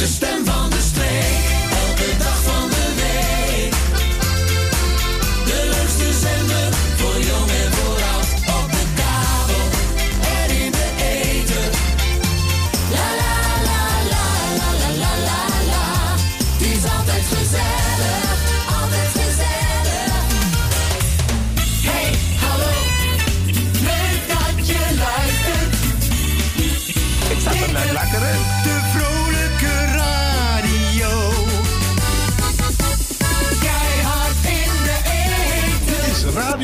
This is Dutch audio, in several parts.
de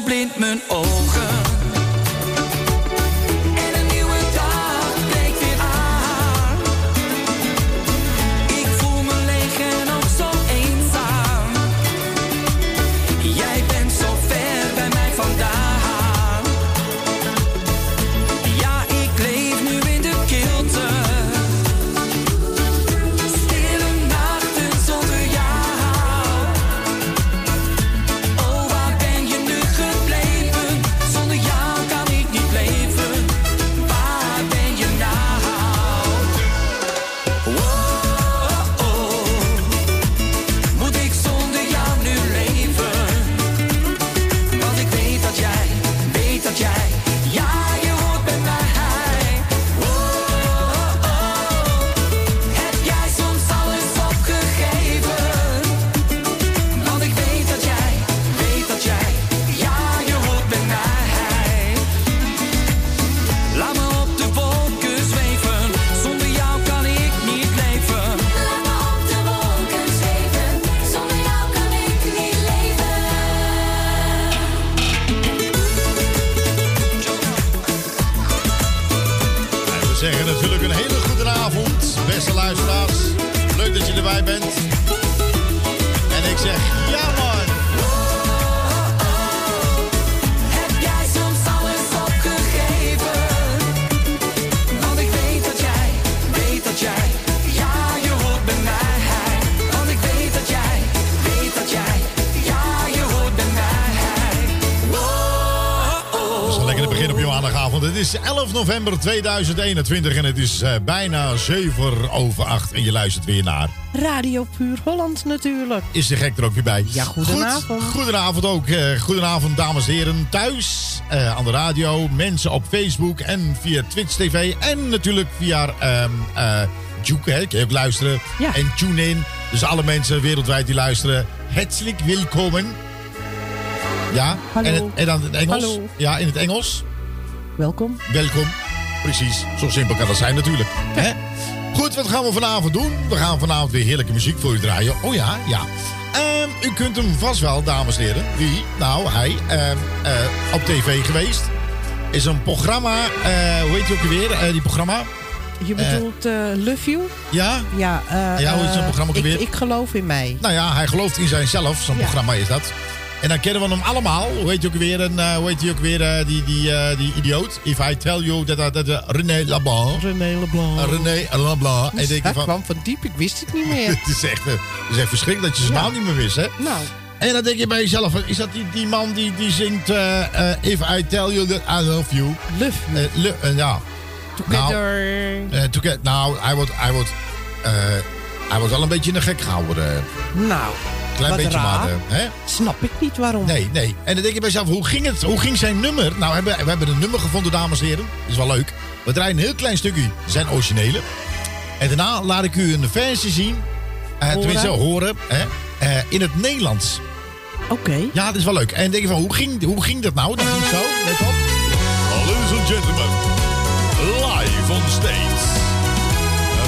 verblindt mijn ogen. zeggen natuurlijk een hele goede avond, beste luisteraars. Leuk dat je erbij bent. En ik zeg ja man. Is 11 november 2021 en het is uh, bijna 7 over 8. En je luistert weer naar... Radio Puur Holland natuurlijk. Is de gek er ook weer bij? Ja, goedenavond. Goed, goedenavond ook. Uh, goedenavond dames en heren thuis, uh, aan de radio, mensen op Facebook en via Twitch TV. En natuurlijk via um, Juke, hè, kun je ook luisteren. Ja. En TuneIn. Dus alle mensen wereldwijd die luisteren, hartelijk welkom. Ja, Hallo. En, het, en dan het Engels. Hallo. Ja, in het Engels. Welkom. Welkom. Precies, zo simpel kan dat zijn natuurlijk. Hè? Goed, wat gaan we vanavond doen? We gaan vanavond weer heerlijke muziek voor u draaien. Oh ja, ja. Um, u kunt hem vast wel, dames en heren. Wie? Nou, hij. Um, uh, op tv geweest. Is een programma. Uh, hoe heet hij ook weer? Uh, die programma. Je bedoelt eh, Love You? Ja? Ja, eh, Ja, hoe is zo'n eh, programma ook ik, weer? ik geloof in mij. Nou ja, hij gelooft in zijnzelf. Zo'n Ja. programma is dat. En dan kennen we hem allemaal. Hoe heet hij ook weer? En, eh, hoe heet hij ook weer? eh, die, die, eh, die idioot. If I tell you that... that, that René Lablan. René Leblanc. Uh, René Lablan. En denk je Hij van... kwam van diep, ik wist het niet meer. Het is echt, het is echt verschrikkelijk dat je zijn Ja. naam niet meer wist, hè? nou, En dan denk je bij jezelf, is dat die, die man die, die zingt... eh, eh, If I tell you that I love you. Love You. Eh, ja. Together. Eh, to get- nou, hij wordt, hij, wordt, eh, hij wordt wel een beetje een gek gehouden. eh. nou, Klein wat beetje raar. maar. eh, hè? Snap ik niet waarom. Nee, nee. En dan denk je bij jezelf, hoe ging, het, hoe ging zijn nummer? Nou, we hebben, we hebben een nummer gevonden, dames en heren. is wel leuk. We draaien een heel klein stukje, zijn originele. En daarna laat ik u een versie zien. Eh, Horen. tenminste, horen. Hè, eh, in het Nederlands. Oké. Ja, dat is wel leuk. En dan denk je van, hoe ging, hoe ging dat nou? Dat ging zo, let op. Ladies and gentlemen, live on the stage.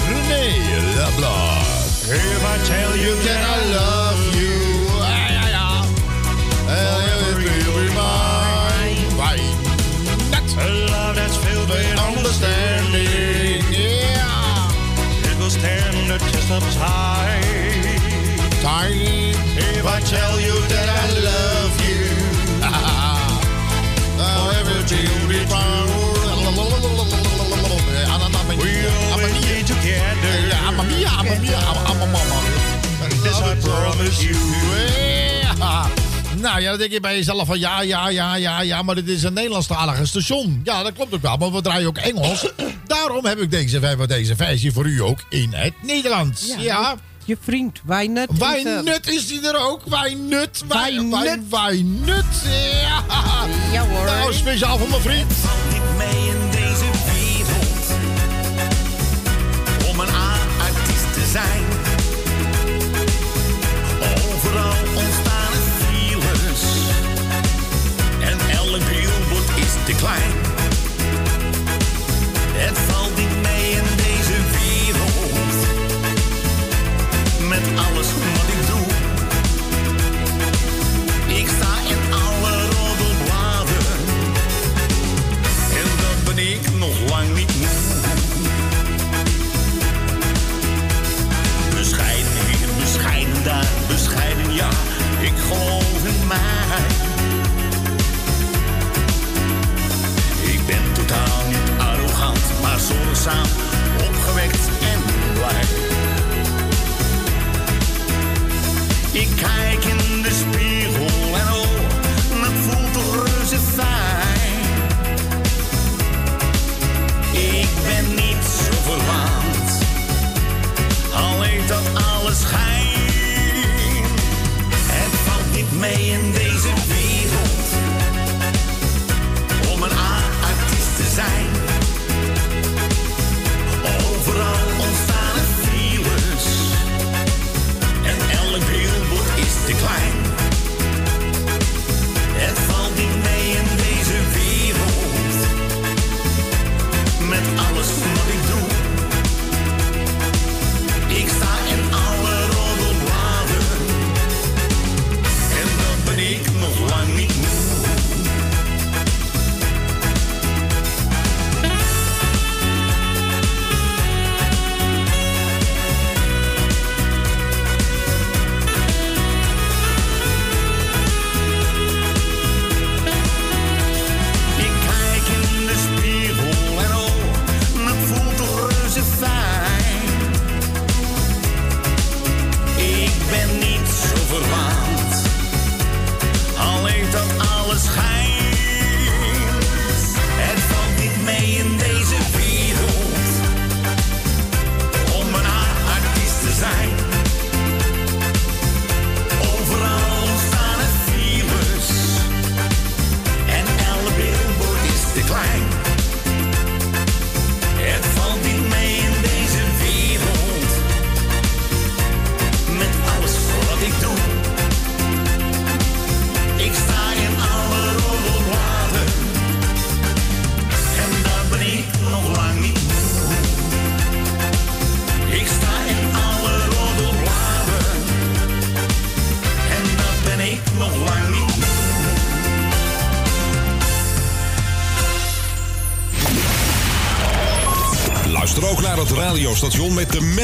René Leblanc. If I tell you That I love It will be mine. Why not? a love that's filled with Understanding. Yeah. it will stand the test of time. Tiny. If I tell you that I love you. Everything will be fine. We'll always be together. Mamma mia, mamma mia, mamma mama. This I promise you. Ja. Nou ja, dan denk je bij jezelf van ja, ja, ja, ja, ja, maar dit is een Nederlandstalige station. Ja, dat klopt ook wel, maar we draaien ook Engels. Daarom heb ik deze, deze versie voor u ook in het Nederlands. Ja. Ja. Je vriend, Wijnut. Wijnut is die er ook. Wijnut. Wijn, Wijnut. wijn, Wijnut. Ja. Ja hoor. Nou, speciaal voor mijn vriend. Is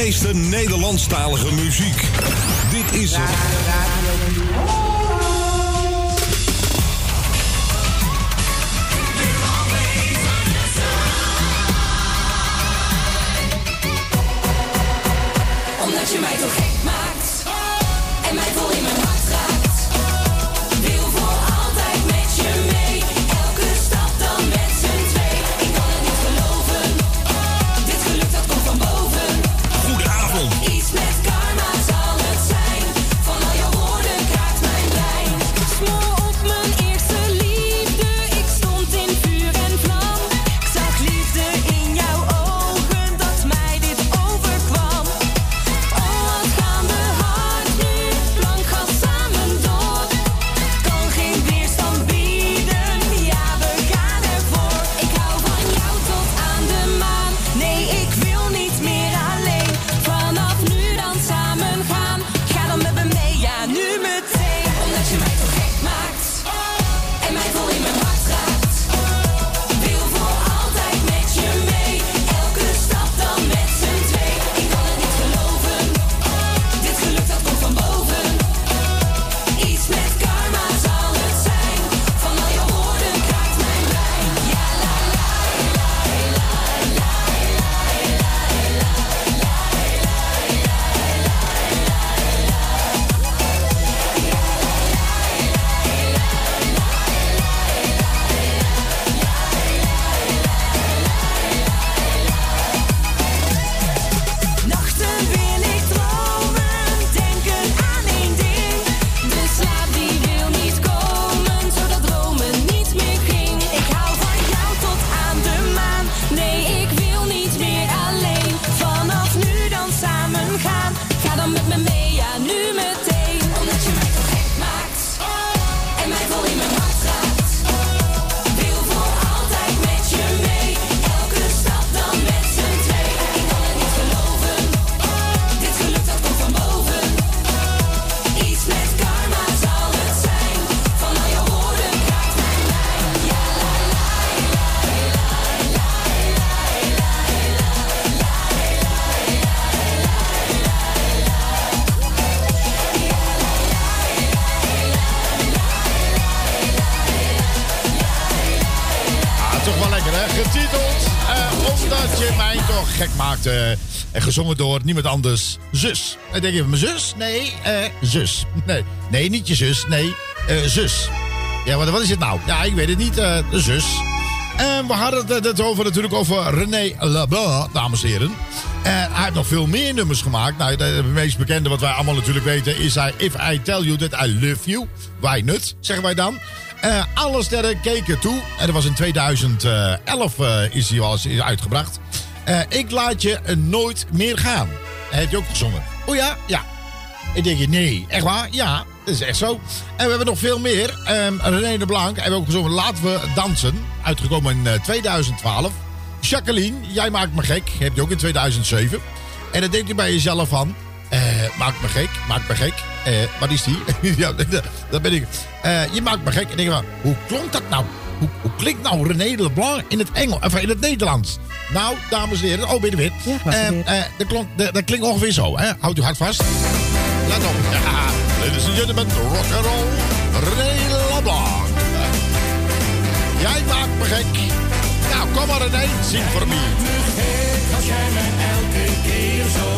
meeste Nederlandstalige muziek. Dit is. Gezongen door niemand anders. Zus. En denk je, mijn zus? Nee, eh, zus. Nee, nee, niet je zus. Nee, eh, zus. Ja, wat, wat is het nou? Ja, ik weet het niet. eh, de zus. En we hadden het, het over, natuurlijk over René Leblanc, dames en heren. En hij heeft nog veel meer nummers gemaakt. Nou, de meest bekende wat wij allemaal natuurlijk weten is hij If I Tell You That I Love You. Why not, zeggen wij dan. Eh, alle sterren keken toe. En dat was in 2011 eh, is hij uitgebracht. Eh, ik laat je nooit meer gaan. Heeft hij ook gezongen. Oh ja? Ja. Ik denk je, nee, echt waar? Ja, dat is echt zo. En we hebben nog veel meer. Ehm René de Blanc hebben ook gezongen Laten we dansen. Uitgekomen in eh, 2012. Jacqueline, jij maakt me gek. Heb je ook in 2007. En dan denk je bij jezelf van... eh, maak me gek, maak me gek. Eh, wat is die? ja, dat ben ik. Eh, je maakt me gek. En denk je van, hoe klonk dat nou? Hoe, hoe klinkt nou René de Blanc in het Engels, of in het Nederlands? Nou, dames en heren, oh, ben je weer? Ja, ik was weer. eh, dat, klonk, dat, dat klinkt ongeveer zo, hè? Houd uw hart vast. Let op. Ja, ladies and gentlemen, rock and roll. René Leblanc. Jij maakt me gek. Nou, kom maar René, zing voor me. Als jij me elke keer zo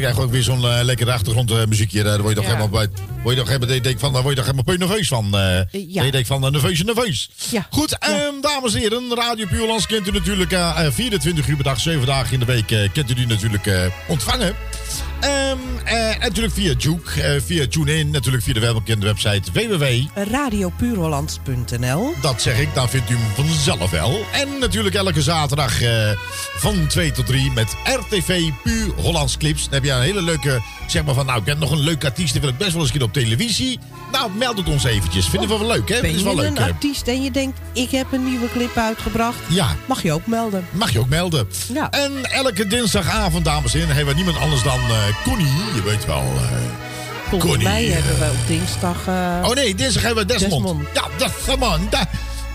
Dan krijg je ook weer zo'n eh, lekkere achtergrondmuziekje. daar word je toch Ja. helemaal bij. Word je toch helemaal, denk, van, daar word je toch helemaal nerveus van. eh ja. Je denkt van, uh, nerveus, nerveus. Ja. Goed, ehm, dames en heren. Radio Puurlands kent u natuurlijk eh, eh, 24 uur per dag, 7 dagen in de week. eh, kent u die natuurlijk eh, ontvangen. Natuurlijk via Juke, eh, via TuneIn, natuurlijk via de welbekende website www. Radiopuurhollands.nl. Dat zeg ik, dan vindt u hem vanzelf wel. En natuurlijk elke zaterdag eh, van 2 tot 3 met RTV Puur Hollands Clips. Dan heb je een hele leuke, zeg maar van, nou, ik heb nog een leuke artiest, die wil ik best wel eens een keer op televisie. Nou, meld het ons eventjes. Vinden we wel leuk, hè? Ben is je wel leuk. een hè? artiest en je denkt, ik heb een nieuwe clip uitgebracht? Ja. Mag je ook melden. Mag je ook melden. Ja. En elke dinsdagavond, dames en heren, hebben we niemand anders dan eh Connie. Je weet wel. eh, Volgens Connie, mij eh, hebben we op dinsdag... Oh nee, dinsdag hebben we Desmond. Desmond. Ja, Desmond.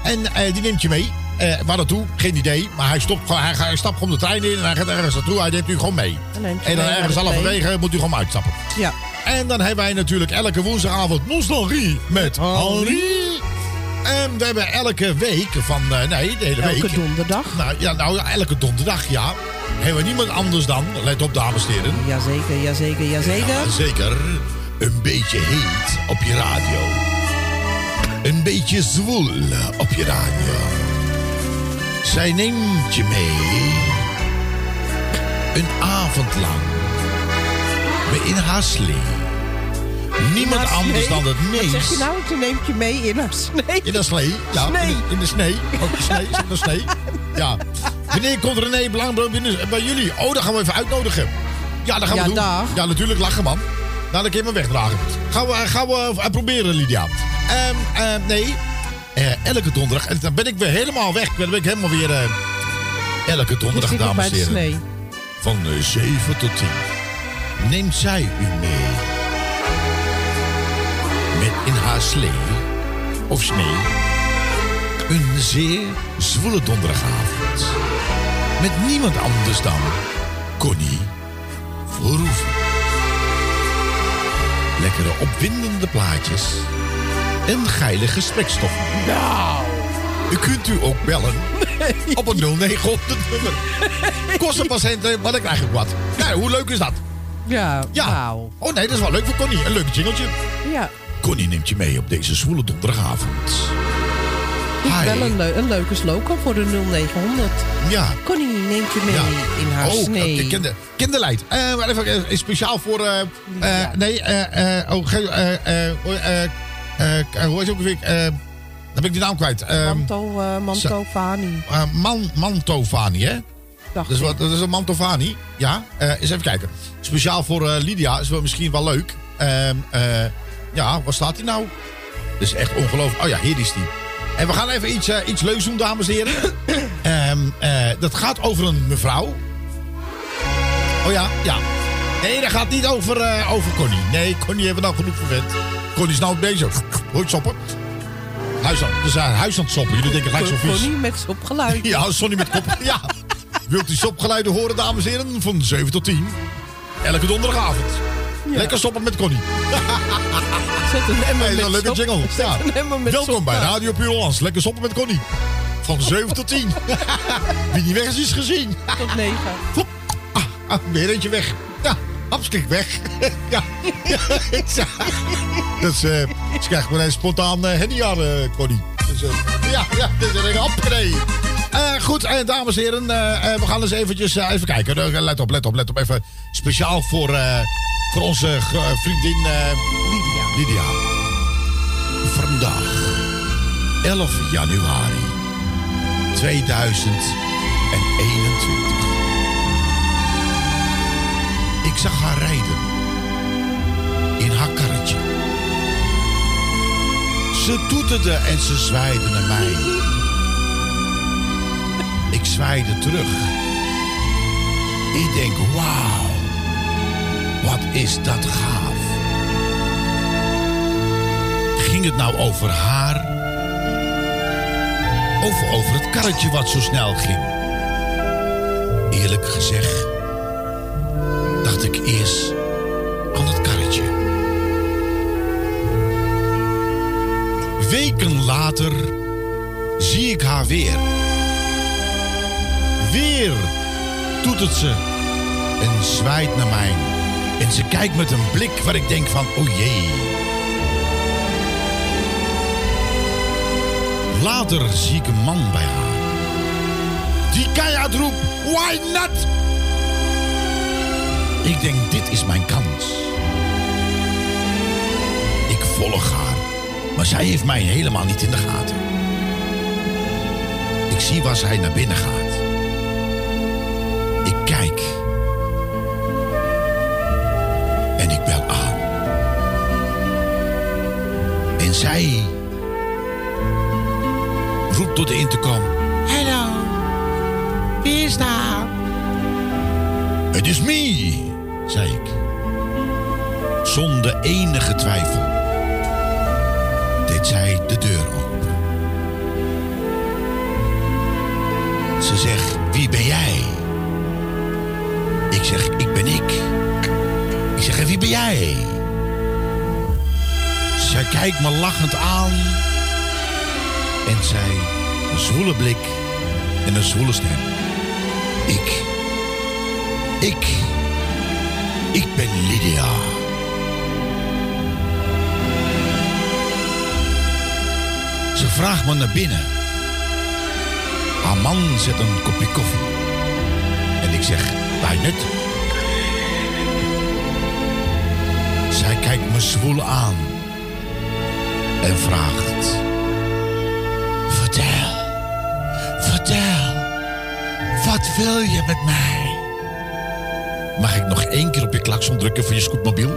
En die neemt je mee. Eh waar naartoe? Geen idee. Maar hij, stopt, hij, hij stapt gewoon de trein in en hij gaat ergens naartoe. Hij neemt u gewoon mee. Je En dan ergens halverwege moet u gewoon uitstappen. Ja. En dan hebben wij natuurlijk elke woensdagavond Nostalgie met Henri. En we hebben elke week van... eh, nee, de hele week. Elke donderdag. Nou ja, nou, ja, elke donderdag, ja. Hebben we niemand anders dan... Let op, dames en heren. Jazeker, jazeker, jazeker. Ja, zeker. Een beetje heet op je radio. Een beetje zwoel op je radio. Zij neemt je mee. Een avond lang. In haar slee. Niemand Haar anders snee? dan het Wat zeg je meest. nou? Ze neemt je mee in haar snee. In de slee. Ja, Snee. In, de, in de snee. Ook de snee. In de snee. Ja. Wanneer komt René Belangbrood binnen bij jullie? Oh, dan gaan we even uitnodigen. Ja, dat gaan we doen. dag. Ja, natuurlijk lachen, man. Nou, dan kun je me wegdragen. Gaan we, gaan we eh, proberen, Lydia. Ehm, ehm, nee, Eh, elke donderdag. En dan ben ik weer helemaal weg. Dan ben ik helemaal weer... eh, elke donderdag, dames en heren. snee. Van eh, 7 tot 10 neemt zij u mee. Met in haar slee of snee een zeer zwoele donderdagavond. Met niemand anders dan Connie Verhoeven. Lekkere opwindende plaatjes en geile gesprekstoffen. Nou, u kunt u ook bellen op een 0900 nummer. Kosten patiënten, maar dan krijg ik wat. Nou, hoe leuk is dat? Ja, Ja. Oh nee, dat is wel leuk voor Connie. Een leuk jingeltje. Ja. Connie neemt je mee op deze zwoele donderdagavond. Hi. Wel een, leu- een leuke slogan voor de 0900. Ja. Connie neemt je mee Ja. in haar oh, snee. eh, kinder, kinderleid. Eh, maar even eh, speciaal voor... eh, eh, nee, eh, eh, oh, eh, eh, oh, eh, eh, hoe heet het ook weer? Eh, dan ben ik die naam kwijt. Eh, Manto, eh, Mantovani. eh, Man, Mantovani, hè? Dacht is, wat, dat is een Mantovani. Ja, eh eens even kijken. Speciaal voor eh, Lydia is wel misschien wel leuk. Ja, waar staat hij nou? Dat is echt ongelooflijk. Oh ja, hier is hij. En we gaan even iets, eh, iets leuks doen, dames en heren. Ehm, eh, dat gaat over een mevrouw. Oh ja, ja. Nee, dat gaat niet over, eh, over Connie. Nee, Connie hebben we nou genoeg verwend. Connie is nou bezig. Hoor je soppen? Huis aan, dus, uh, huis aan het soppen. Jullie denken gelijk zo vies. Connie met sopgeluid. Ja, Sonny met kop. Ja. Wilt u sopgeluiden horen, dames en heren? Van 7 tot 10. Elke donderdagavond. Lekker stoppen met Connie. Zet een emmer Hey, met leuke jingle. Ja. Welkom bij. Radio Puur Hollands. Lekker stoppen met Connie. Van 7 tot 10. Wie niet weg is, is gezien. Tot 9. Hop. Ah, ah, weer eentje weg. Ja, hapskik weg. ja. ja. Dat is, eh, ze krijgt gewoon een spontaan uh, hennyjaar, eh, Connie. Dus, eh, ja, ja, dat is een hapkree. Eh goed, eh, dames en heren, eh, we gaan eens eventjes even kijken. Let op, let op, let op. Even speciaal voor, voor onze vriendin Lydia. Lydia. Vandaag, 11 januari 2021. Ik zag haar rijden. In haar karretje. Ze toeterde en ze zwaaide naar mij. Ik zwaaide terug. Ik denk, wauw. Wat is dat gaaf. Ging het nou over haar? Of over het karretje wat zo snel ging? Eerlijk gezegd dacht ik eerst aan het karretje. Weken later zie ik haar weer. Weer toetert ze en zwaait naar mij. En ze kijkt met een blik waar ik denk van, oh jee. Later zie ik een man bij haar. Die keihard roept, why not? Ik denk, dit is mijn kans. Ik volg haar, maar zij heeft mij helemaal niet in de gaten. Ik zie waar zij naar binnen gaat. En ik bel aan. En zij roept door de intercom. Hallo, wie is daar? Het is me, zei ik. Zonder enige twijfel deed zij de deur open. Ze zegt, wie ben jij? Ik zeg, ik ben ik. Ik zeg, en wie ben jij? Zij kijkt me lachend aan. En zij, een zwoele blik en een zwoele stem. Ik, ik, ik ben Lydia. Ze vraagt me naar binnen. Haar man zet een kopje koffie. En ik zeg, bij nut. Zij kijkt me zwoel aan. En vraagt... Vertel, vertel, wat wil je met mij? Mag ik nog één keer op je klakson drukken voor je scootmobiel?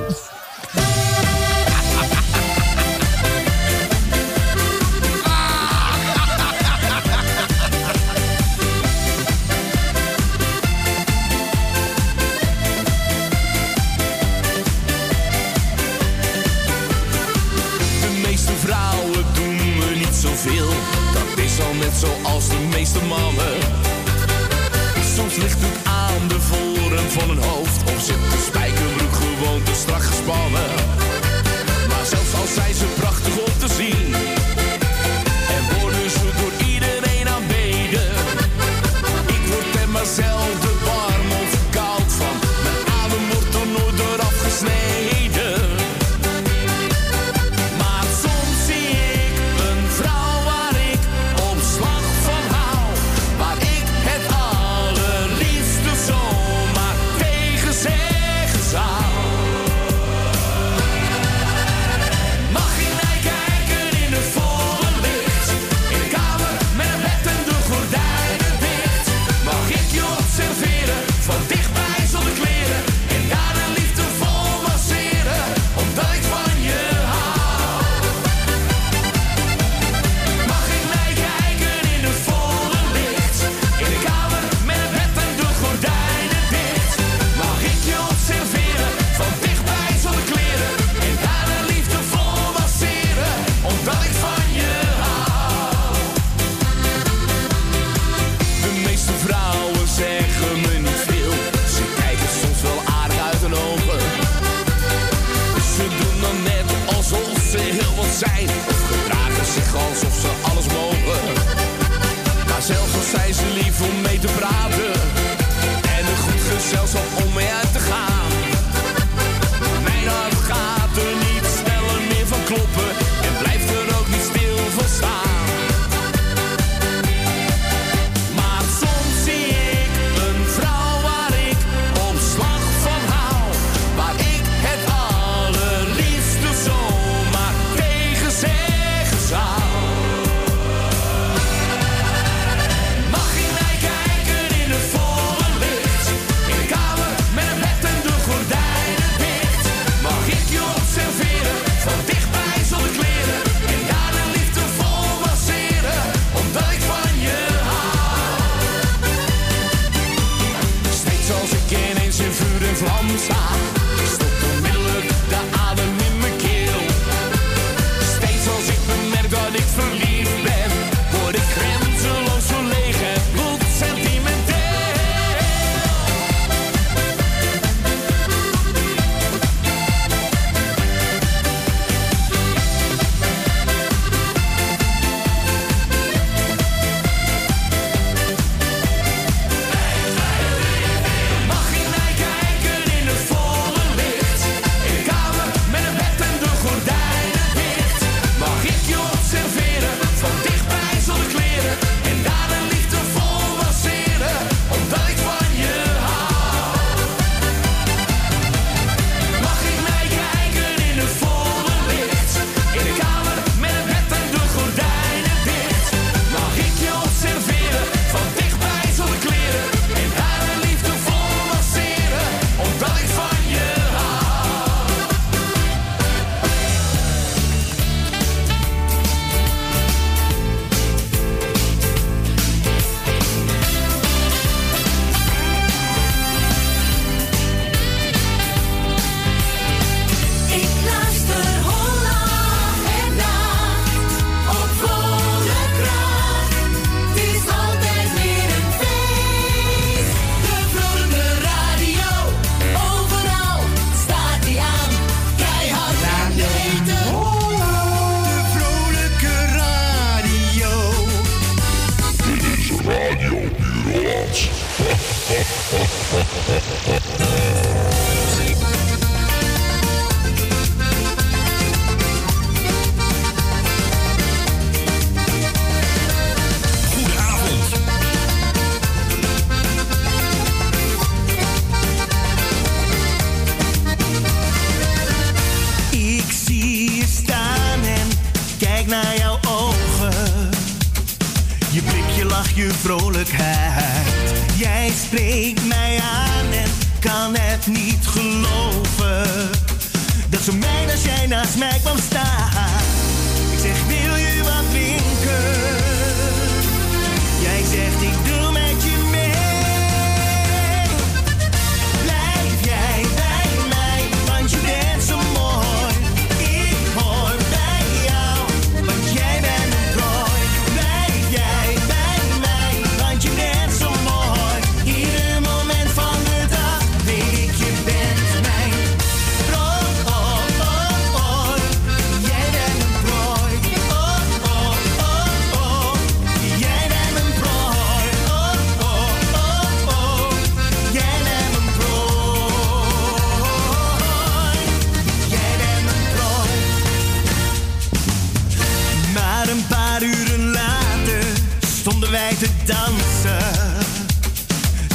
Stonden wij te dansen.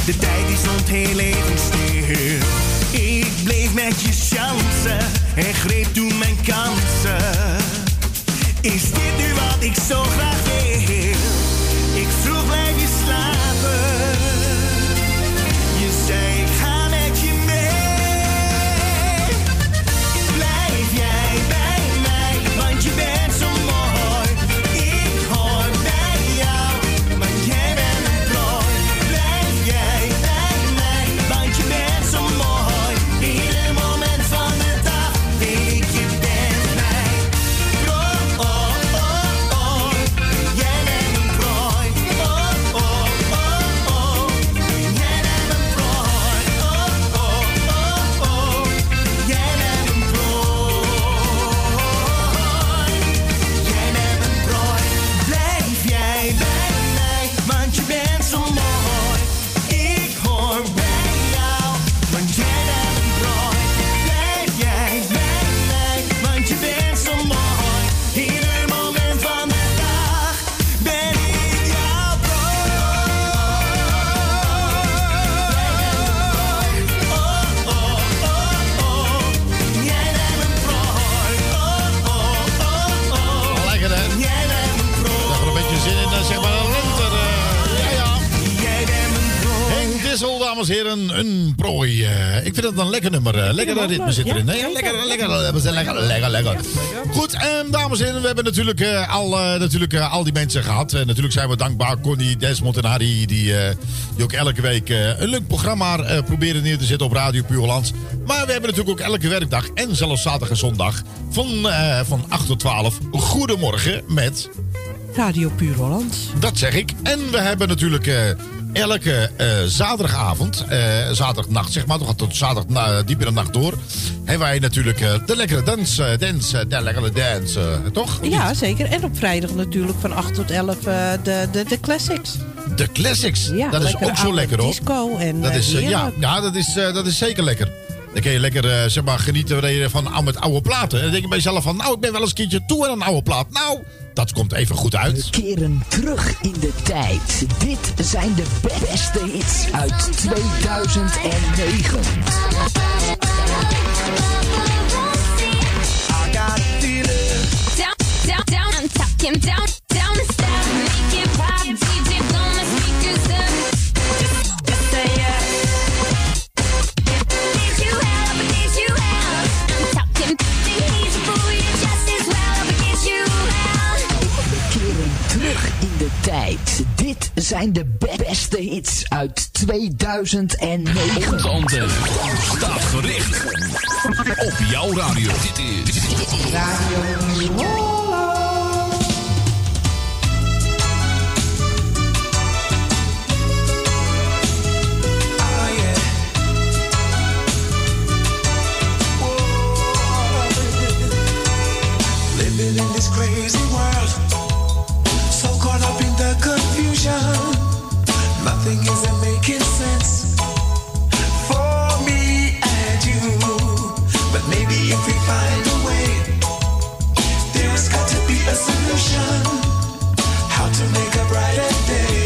De tijd die stond heel even stil. Lekker nummer. eh, lekker ook ritme zit erin. ja. hè? Ja, lekker, lekker, lekker, lekker, lekker, lekker. Goed, ehm, dames en heren, we hebben natuurlijk, eh, al, eh, natuurlijk eh, al die mensen gehad. En natuurlijk zijn we dankbaar, Connie, Desmond en Harry, die, eh, die ook elke week eh, een leuk programma eh, proberen neer te zetten op Radio Puur Hollands. Maar we hebben natuurlijk ook elke werkdag en zelfs zaterdag en zondag van, eh, van 8 tot 12 Goedemorgen met Radio Puur Holland. dat zeg ik. En we hebben natuurlijk eh, elke eh, zaterdagavond, eh, zaterdagnacht zeg maar, toch tot zaterdag na, diep in de nacht door, hebben wij natuurlijk eh, de lekkere dans, eh, dance, de lekkere dance, eh, toch? Ja, zeker. En op vrijdag natuurlijk van 8 tot 11 eh, de, de, de classics. De classics, Ja, dat is ook zo lekker hoor. disco en, dat eh, is, eh, ja, ja dat, is, eh, dat is zeker lekker. Dan kun je lekker eh, zeg maar, genieten van, met oude platen. En dan denk je bij jezelf van, nou, ik ben wel eens een keertje toe aan een oude plaat. Nou, dat komt even goed uit. keren terug in de tijd. Dit zijn de beste hits uit 2009. Down, down, down, I'm talking down, zijn de beste hits uit 2009. Onze antenne staat gericht op jouw radio. Dit is Living in this crazy world, so caught up in the confusion. Something isn't making sense for me and you. But maybe if we find a way, there's got to be a solution. How to make a brighter day.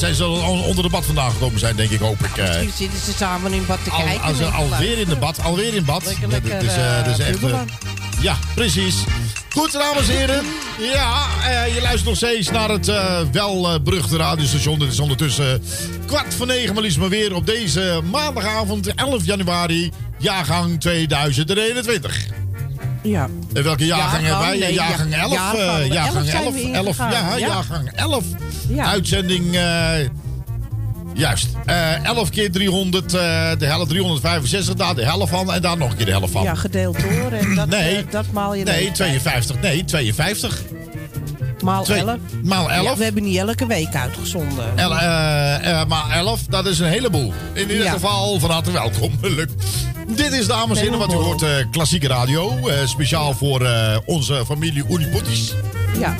Eh, ze al onder de bad vandaan gekomen zijn, denk ik, hoop ik. eh. Misschien zitten ze samen in bad te Al, kijken. als, alweer in de bad, alweer in bad. Lekker, lekker, eh, is eh, echt, ja, precies. Goed, dames en heren. Ja, eh, je luistert nog steeds naar het eh, wel eh, beruchte radiostation. Dit is ondertussen kwart voor negen, maar liefst maar weer op deze maandagavond, 11 januari, jaargang 2021. Ja. En welke jaargang Jaargang, hebben wij? nee, jaargang ja- 11. jaargang, eh, elf jaargang zijn 11. we 11 ingegaan, ja, ja. jaargang 11. Ja. Uitzending. eh, juist. Eh 11 keer 300. eh, de helft 365. Daar de helft van. En daar nog een keer de helft van. Ja, gedeeld door. En dat, Nee. dat maal je dan Nee, uit. 52. Nee, 52. Maal Twee- 11. maal 11. Ja, we hebben niet elke week uitgezonden. El, maar 11, dat is een heleboel. In ieder Ja. geval, van harte welkom. Leuk. Dit is, dames en heren, wat u hoort, klassieke radio. speciaal voor onze familie Unipotis. Ja.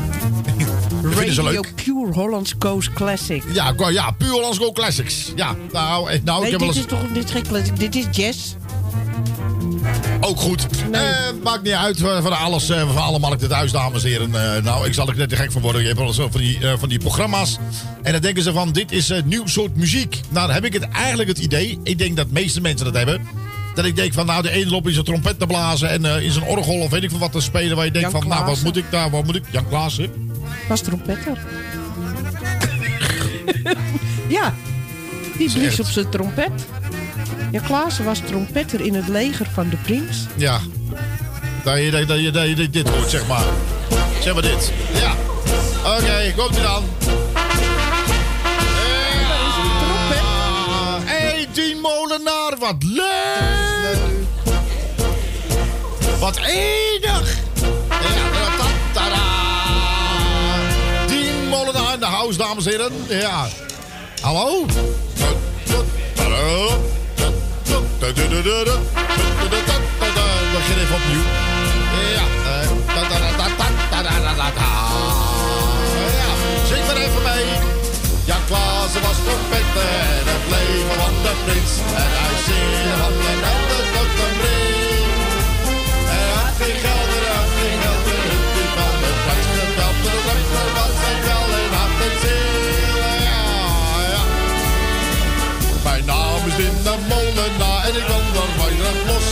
Vinden ze Radio leuk. Pure Hollands Coast Classic. Ja, ja, puur Hollands Go Classics. Ja, nou, eh, nou ik heb wel dit is toch dit is geen classic, dit is jazz. Ook goed. Eh, maakt niet uit eh, van alles, eh, van alle markten thuis, dames en heren. Eh, nou, ik zal er net te gek van worden. Je hebt wel eens zo van die, van die programma's. En dan denken ze van, dit is een nieuw soort muziek. Nou, dan heb ik het eigenlijk het idee. Ik denk dat de meeste mensen dat hebben. Dat ik denk van, nou, de ene loopt in zijn trompet te blazen... en eh, in zijn orgel of weet ik veel wat te spelen... waar je denkt Jan van, nou, wat moet ik daar, wat moet ik... Jan Klaassen. Was trompetter. ja, die blies op zijn trompet. Ja, Klaassen was trompetter in het leger van de prins. Ja. Dat je, dat, je, dat je dit hoort, zeg maar. Zeg maar dit. Ja. Oké, komt u dan. Ja. Hey, die molenaar, wat leuk. Wat enig. applaus, dames en heren. Ja. Hallo? We beginnen even opnieuw. Ja. Eh, zing maar even mee. Ja, Klaas was trompetter en het leven van de prins. En hij zeer had een de tot een ring. En hij had geen ik dan weinig los.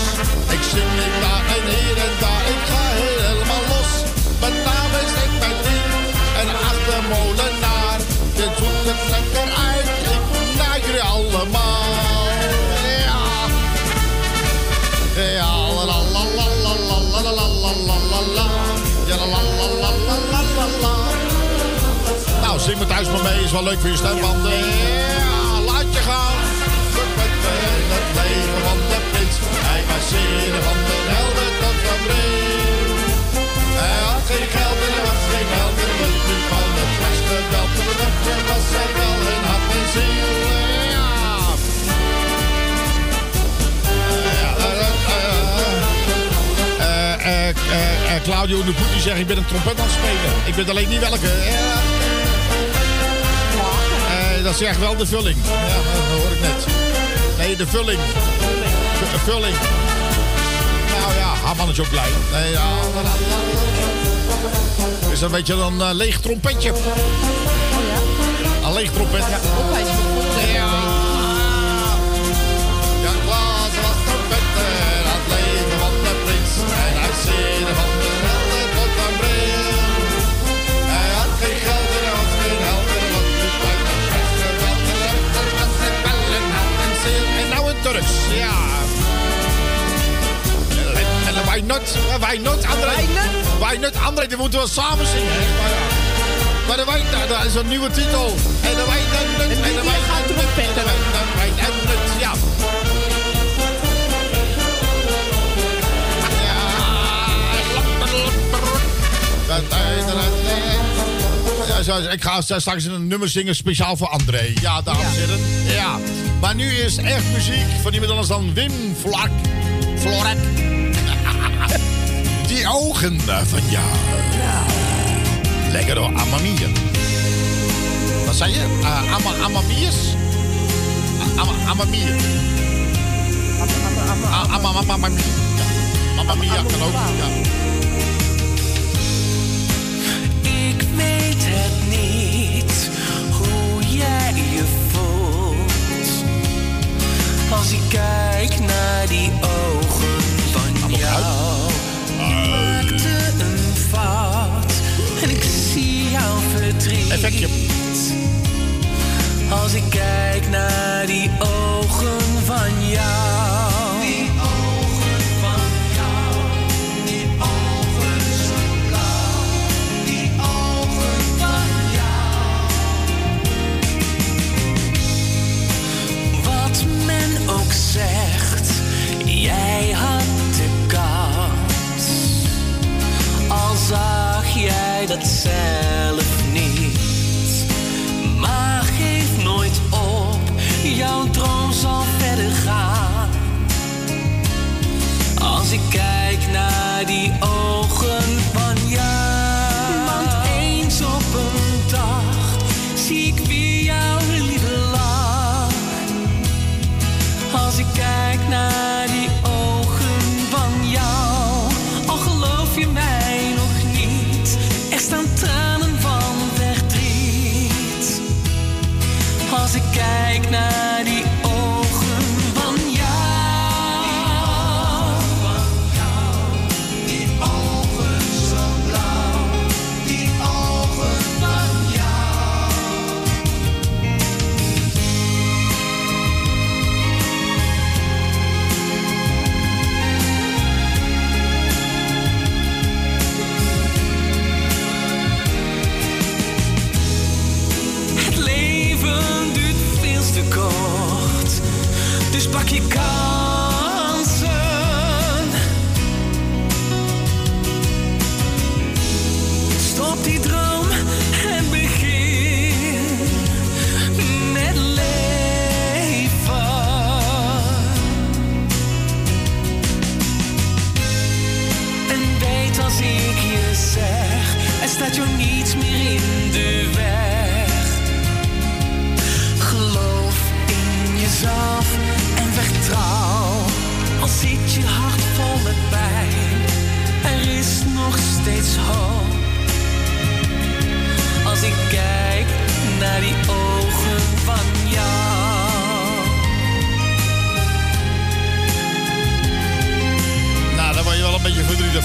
Ik zing ik daar en hier en daar, ik ga helemaal los. Mijn naam is ik mijn ding en achter molenaar. Dit zoekt het lekker uit, ik naar jullie allemaal. Ja. Ja, la la la la la la la la la la la. Ja, la la la la la la la. Nou, zing maar thuis maar mee, is wel leuk voor je stembanden. Eh, eh, Claudio Nuputi zegt, ik ben een trompet aan het spelen. Ik weet alleen niet welke. Eh, dat echt wel de vulling. Ja, dat hoor ik net. Nee, de vulling. De vulling. Nou ja, Haman is ook blij. Nee, ja. Is een beetje een eh, leeg trompetje. Een leeg trompet. Ja. Wij not, André. Not, André, die moeten we samen zingen. Maar de wijn, daar is een nieuwe titel. En de wijn en de wijn en de wijn en wijn en nut. Ja. Ik ga straks een nummer zingen speciaal voor André. Ja, dames en heren. Ja. Maar nu is echt muziek van iemand anders dan Wim Vlak. Florak. Ogen van jou. Lekker hoor, Amamia. Wat zei je? Uh, ama, amamiers? Ama, ja. Amamia kan ook. Ja. Ik weet het niet hoe jij je voelt. Als ik kijk naar die ogen van jou. Maakte een fout en ik zie jouw verdriet. Effectje. Als ik kijk naar die ogen van jou. Die ogen van jou. Die ogen zo blauw. Die ogen van jou. Wat men ook zegt, jij had zelf niet. Maar geef nooit op, jouw droom zal verder gaan. Als ik kijk naar die ogen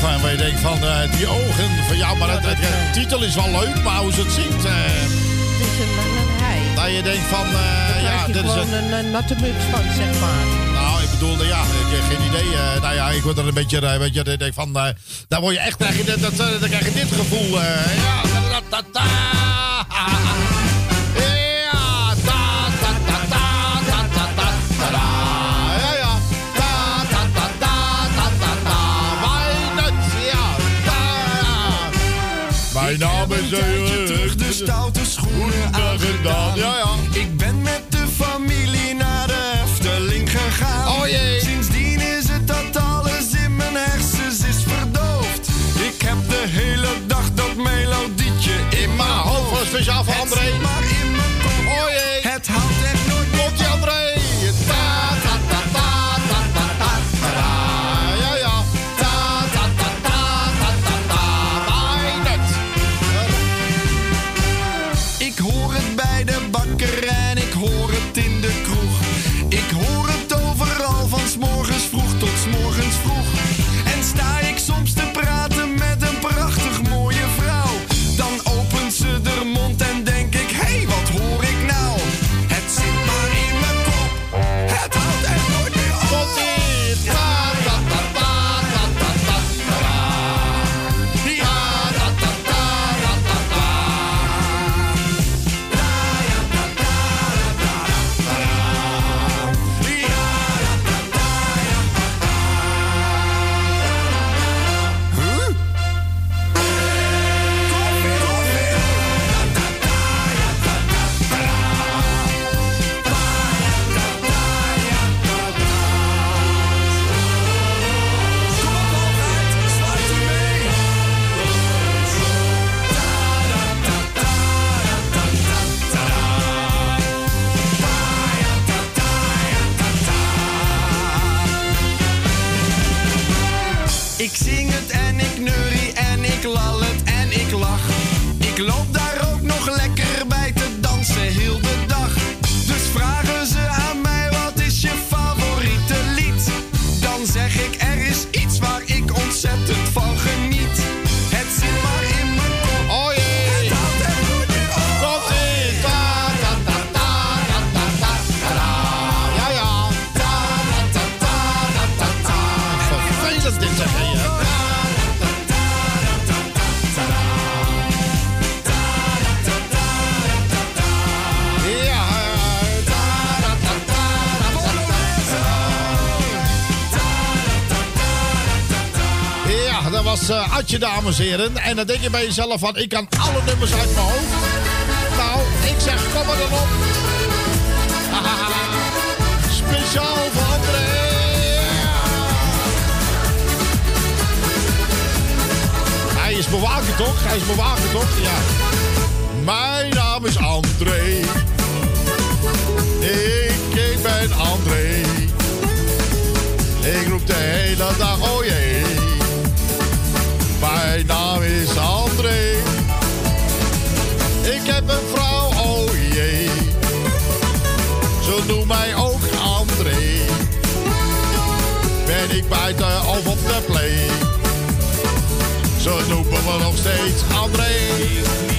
van. Waar je denkt van eh, die ogen van jou. Maar het, titel is wel leuk, maar hoe ze het eh, Het is een, een, een dat je denkt van, Daar ja, dit is het. een, een natte muts van, zeg maar. Nou, ik bedoel, ja, ik heb geen idee. nou ja, ik word er een beetje, eh, weet je, ik denk van, daar word je echt, krijg je, dat, dan krijg je dit gevoel. ja, Naam is... eh, terug de stoute schoenen aangedaan. Ja, ja. Ik ben met de familie naar de Efteling gegaan. Oh jee. Sindsdien is het dat alles in mijn hersens is verdoofd. Ik heb de hele dag dat melodietje in mijn hoofd. Speciaal voor Het André. zit maar in mijn kop. Oh jee. Het houdt echt nooit Komt ie, André? Was eh Adje, dames en heren. En dan denk je bij jezelf van, ik kan alle nummers uit mijn hoofd. Nou, ik zeg, kom maar dan op. Speciaal voor André. Hij is bewaker toch? Hij is bewaker toch? Ja. Mijn naam is André. Ik, ik ben André. Ik roep de hele dag, oh jee. Mijn naam is André. Ik heb een vrouw, oh jee. Ze noemt mij ook André. Ben ik buiten of op de play. Ze noemen me nog steeds André.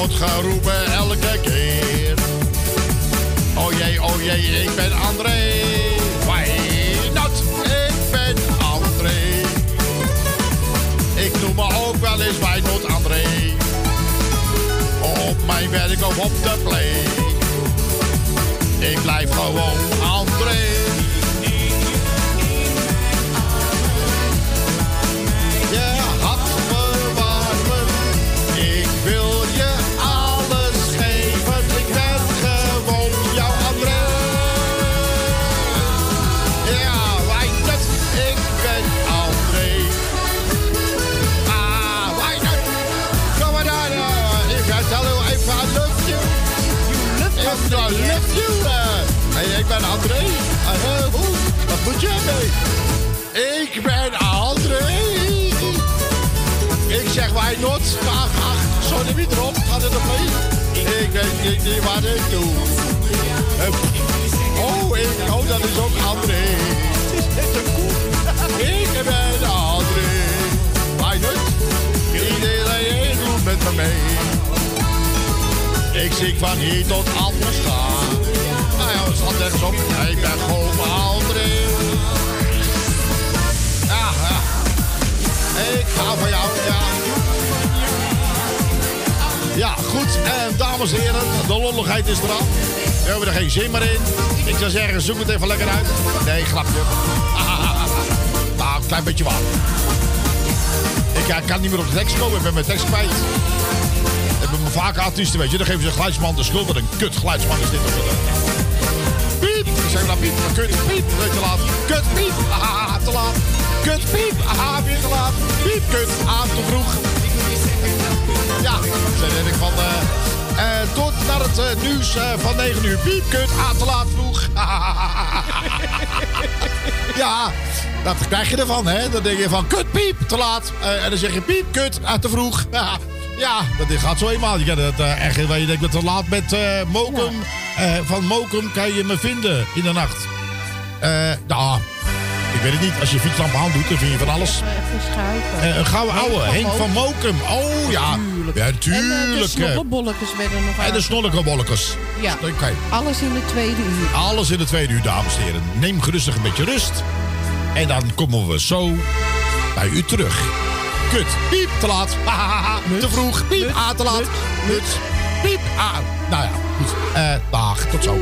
Wordt geroepen elke keer? Oh jee, oh jee, ik ben André. Why not? Ik ben André. Ik noem me ook wel eens Wijnot André. Op mijn werk of op de play. Ik blijf gewoon André. Mee? Ik ben André. Ik zeg wij not. Ach, ach, sorry wie erop. Gaat het op mee? Ik weet niet, niet wat ik doe. Oh, ik, oh, dat is ook André. Ik ben André. Wij not. Iedereen doet met me mee. Ik zie van hier tot anders gaan. Op. Ik ben gewoon André. Ja, ja. Ik hou van jou, ja. Ja, goed. En dames en heren, de lolligheid is eraf. We hebben er geen zin meer in. Ik zou zeggen, zoek het even lekker uit. Nee, grapje. Nou, een klein beetje waar. Ik kan niet meer op de tekst komen. Ik ben mijn tekst kwijt. Ik ben me vaak artiesten, weet je. Dan geven ze geluidsman de schuld. Wat een kut geluidsman is dit. Of dan. Piep. Zeg dan piep. Maar. Piep. Weet te laat. Kut. Piep. Te laat. Kut. Piep. Aha, weer te laat. Piep. Kut. Te vroeg. Ja, zo denk ik van... eh, tot naar het eh, nieuws van 9 uur. Piep. Kut. Te laat vroeg. ja, dat krijg je ervan, hè. Dan denk je van kut, piep, te laat. En dan zeg je piep, kut, ah, te vroeg. ja, dat gaat zo eenmaal. Je, dat, eh, echt, je denkt dat te laat met Mokum. Eh, van Mokum kan je me vinden in de nacht. Eh, nou, ik weet het niet. Als je fietslamp aan doet, dan vind je van alles. Even schuiven. Eh, een gouden ouwe, van Henk van Mokum. Oh ja, ja En tuurlijk. de snollebolletjes werden nog En de aan. snorkelbolletjes. Ja. Oké. Alles in de tweede uur. Alles in de tweede uur, dames en heren. Neem gerustig een beetje rust. En dan komen we zo bij u terug. Kut. Piep, te laat. Te vroeg. Piep, ah, te laat. Muts. Piep, ah. Nou ja, goed. Eh, dag, tot zo.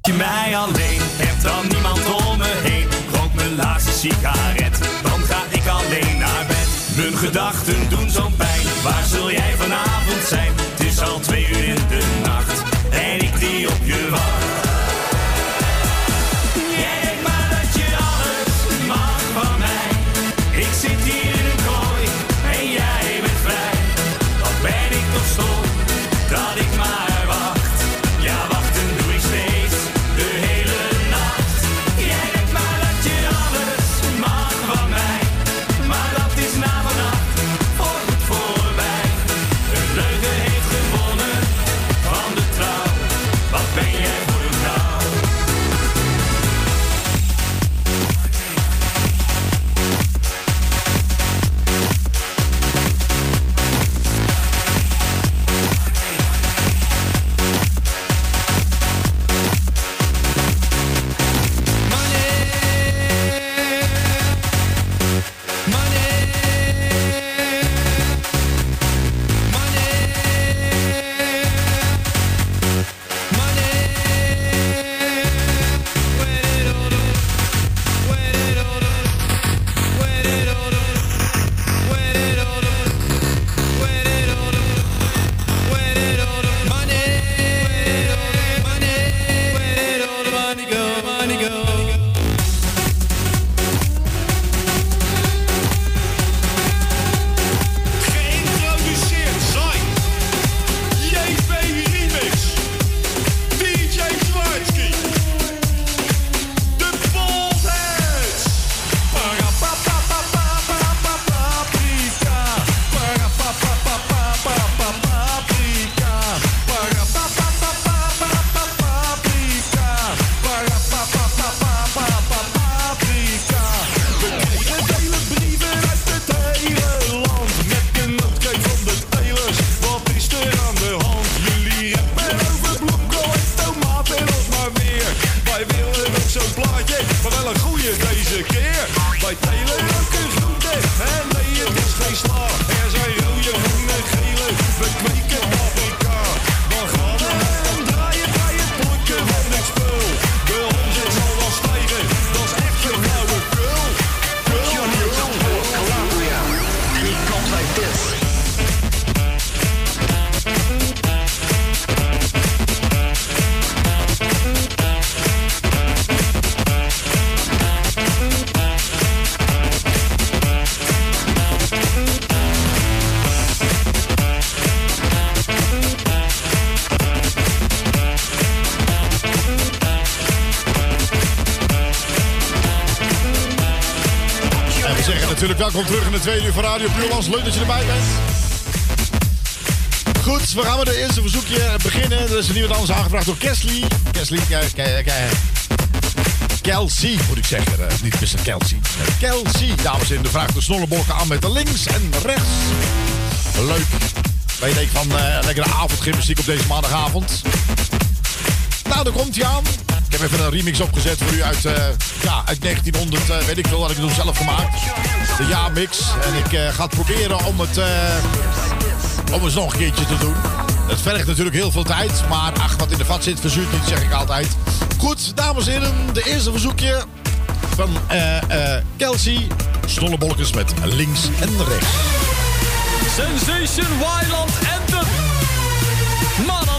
Je mij alleen hebt, dan niemand om me heen. Rook mijn laatste sigaret, dan ga ik alleen naar bed. Mijn gedachten doen zo'n pijn, waar zul jij vanavond zijn? Tweede uur van Radio Puurlands. Leuk dat je erbij bent. Goed, we gaan met de eerste verzoekje beginnen. Er is een nieuwe dans aangevraagd door Kesley. Kesley, kijk, kijk, kijk. Kelsey, moet ik zeggen. Eh, niet Mr. Kelsey. Kelsey, dames en heren. De vraag de snollebolken aan met de links en rechts. Leuk. Weet je van eh lekkere avondgymnastiek op deze maandagavond. Nou, daar komt hij aan. Ik heb even een remix opgezet voor u uit, eh, ja, uit 1900, eh, weet ik veel, had ik toen zelf gemaakt. De ja-mix. En ik eh, ga het proberen om het, eh, om nog een keertje te doen. Het vergt natuurlijk heel veel tijd, maar ach, wat in de vat zit, verzuurt niet, zeg ik altijd. Goed, dames en heren, de eerste verzoekje van eh Kelsey. Snollebolkens met links en rechts. Sensation Wildland Anthem. Maar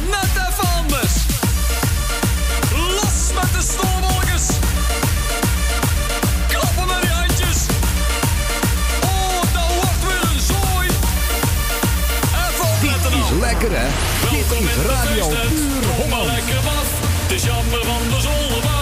lekker hè? Dit Welkom is de Radio. Puur Holland. lekker. Het is jammer van de zolder,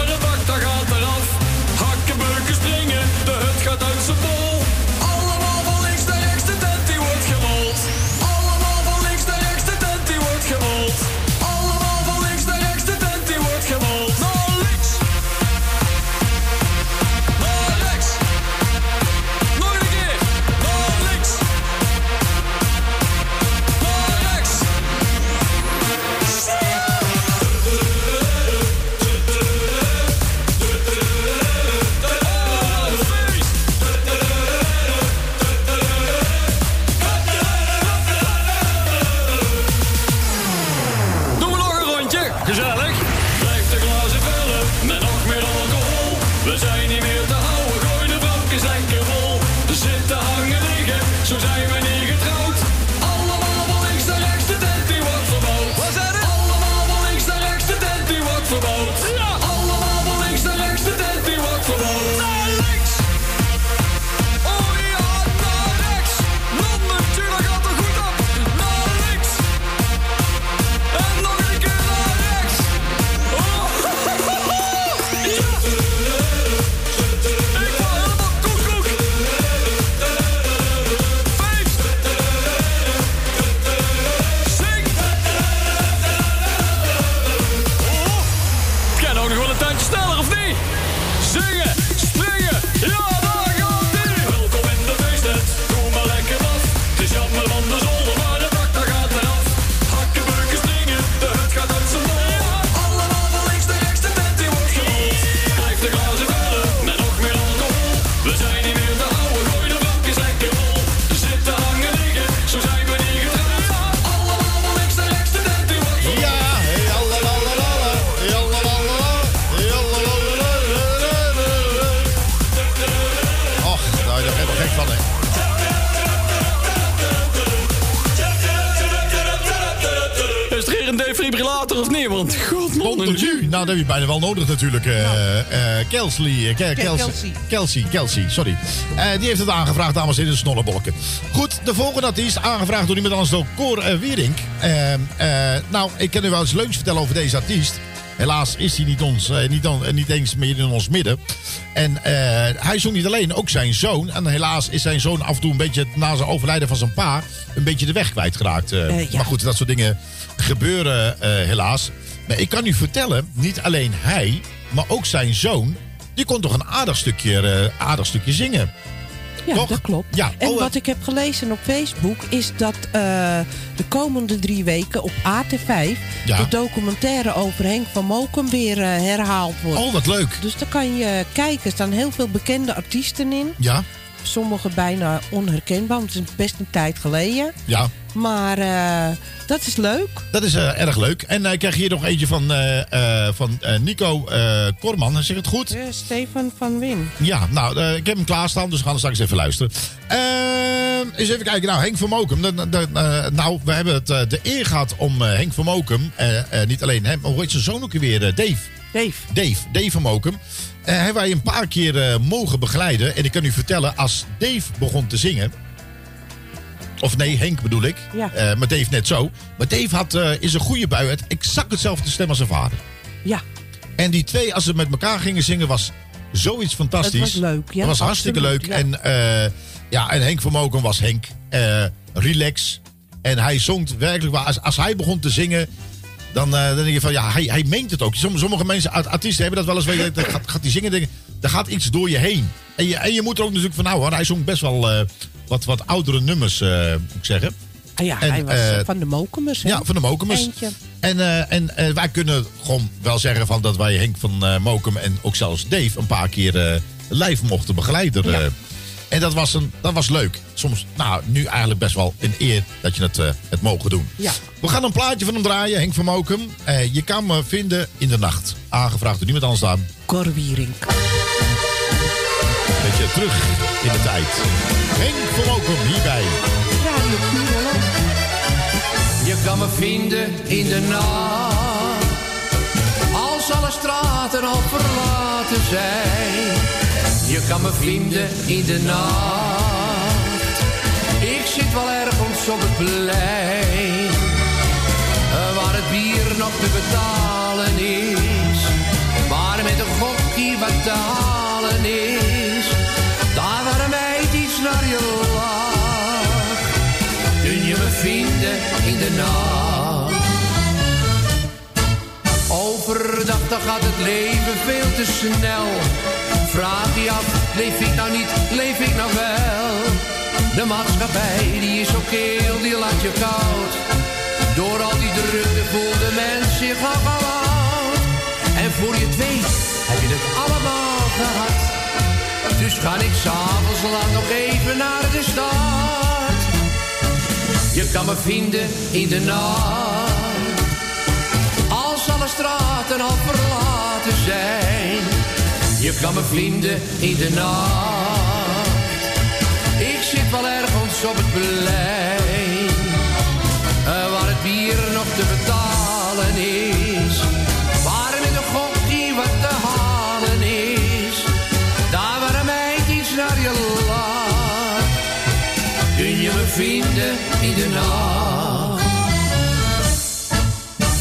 heb je bijna wel nodig natuurlijk. eh eh Kelsey, eh, Ke- Kelsey, Kelsey. Kelsey, sorry. Die heeft het aangevraagd, dames en heren, snollebolken. Goed, de volgende artiest, aangevraagd door iemand anders, door Cor Wierink. Eh, eh, nou, ik kan u wel eens leuks vertellen over deze artiest. Helaas is hij niet, ons, niet, dan, eh, niet eens meer in ons midden. En eh, hij zong niet alleen, ook zijn zoon. En helaas is zijn zoon af en toe een beetje na zijn overlijden van zijn pa... een beetje de weg kwijtgeraakt. ja. Maar goed, dat soort dingen gebeuren helaas. Maar ik kan u vertellen, niet alleen hij, maar ook zijn zoon... die kon toch een aardig stukje, eh, aardig stukje zingen. Ja, Toch? dat klopt. Ja, En oh, eh, wat ik heb gelezen op Facebook is dat eh, de komende drie weken op AT5 Ja. de documentaire over Henk van Mokum weer herhaald wordt. Oh, wat leuk. Dus daar kan je kijken. Er staan heel veel bekende artiesten in. Ja, Sommige bijna onherkenbaar, want het is best een tijd geleden. ja. Maar eh, dat is leuk. Dat is eh, erg leuk. En eh, ik krijg hier nog eentje van, van Nico Korman. Zeg het goed? Stefan van Win. Ja, nou, ik heb hem klaarstaan, dus we gaan er straks even luisteren. Ehm, eens even kijken. Nou, Henk van Mokum. Nou, we hebben het, de eer gehad om Henk van Mokum. niet alleen hem, maar hoe heet zijn zoon ook weer? Dave. Dave. Dave, Dave van Mokum. Hebben wij een paar keer eh, mogen begeleiden. En ik kan u vertellen, als Dave begon te zingen. Of nee, Henk bedoel ik. Ja. Eh, maar Dave net zo. Maar Dave had, eh, is een goede bui. Het exact hetzelfde stem als zijn vader. Ja. En die twee, als ze met elkaar gingen zingen, was zoiets fantastisch. Het was leuk, ja, Het was hartstikke leuk. En, eh, ja, en Henk van Moken was Henk. eh, relax. En hij zong werkelijk waar. Als, als hij begon te zingen, dan, eh, dan denk je van ja, hij, hij meent het ook. Somm- Sommige mensen, art- artiesten hebben dat wel eens. Weet gaat, gaat hij zingen, denken, er gaat iets door je heen. En je, en je moet er ook natuurlijk van nou hoor. Hij zong best wel eh, wat, wat oudere nummers, eh, moet ik zeggen. Ah ja, En, hij was van de Mokumers. hè? Ja, van de Mokumers. Eentje. En, en wij kunnen gewoon wel zeggen van dat wij Henk van Mokum en ook zelfs Dave een paar keer live mochten begeleiden. En dat was, een, dat was leuk. Soms, nou, nu eigenlijk best wel een eer dat je het, eh, het mogen doen. Ja. We gaan een plaatje van hem draaien, Henk van Mokum. Eh, je kan me vinden in de nacht. Aangevraagd door niemand anders dan. Cor Wierink. Beetje terug in de tijd. Henk van Mokum hierbij. Radio. Je kan me vinden in de nacht. Als alle straten al verlaten zijn. Je kan me vinden in de nacht. Ik zit wel ergens op het plein. Waar het bier nog te betalen is. Waar met een gokkie wat te halen is. Daar waar een meid iets naar je lacht kun je me vinden in de nacht. Overdag dan gaat het leven veel te snel. Vraag je af, leef ik nou niet, leef ik nou wel? De maatschappij die is zo keel, die laat je koud. Door al die drukte voelt de mens zich al oud. En voor je het weet heb je het allemaal gehad. Dus ga ik s'avonds laat nog even naar de stad. Je kan me vinden in de nacht. Als alle straten al verlaten zijn. Je kan me vinden in de nacht. Ik zit wel ergens op het plein. eh, waar het bier nog te betalen is. Waar met een gokkie wat te halen is. Daar waar een meid iets naar je lacht kun je me vinden in de nacht.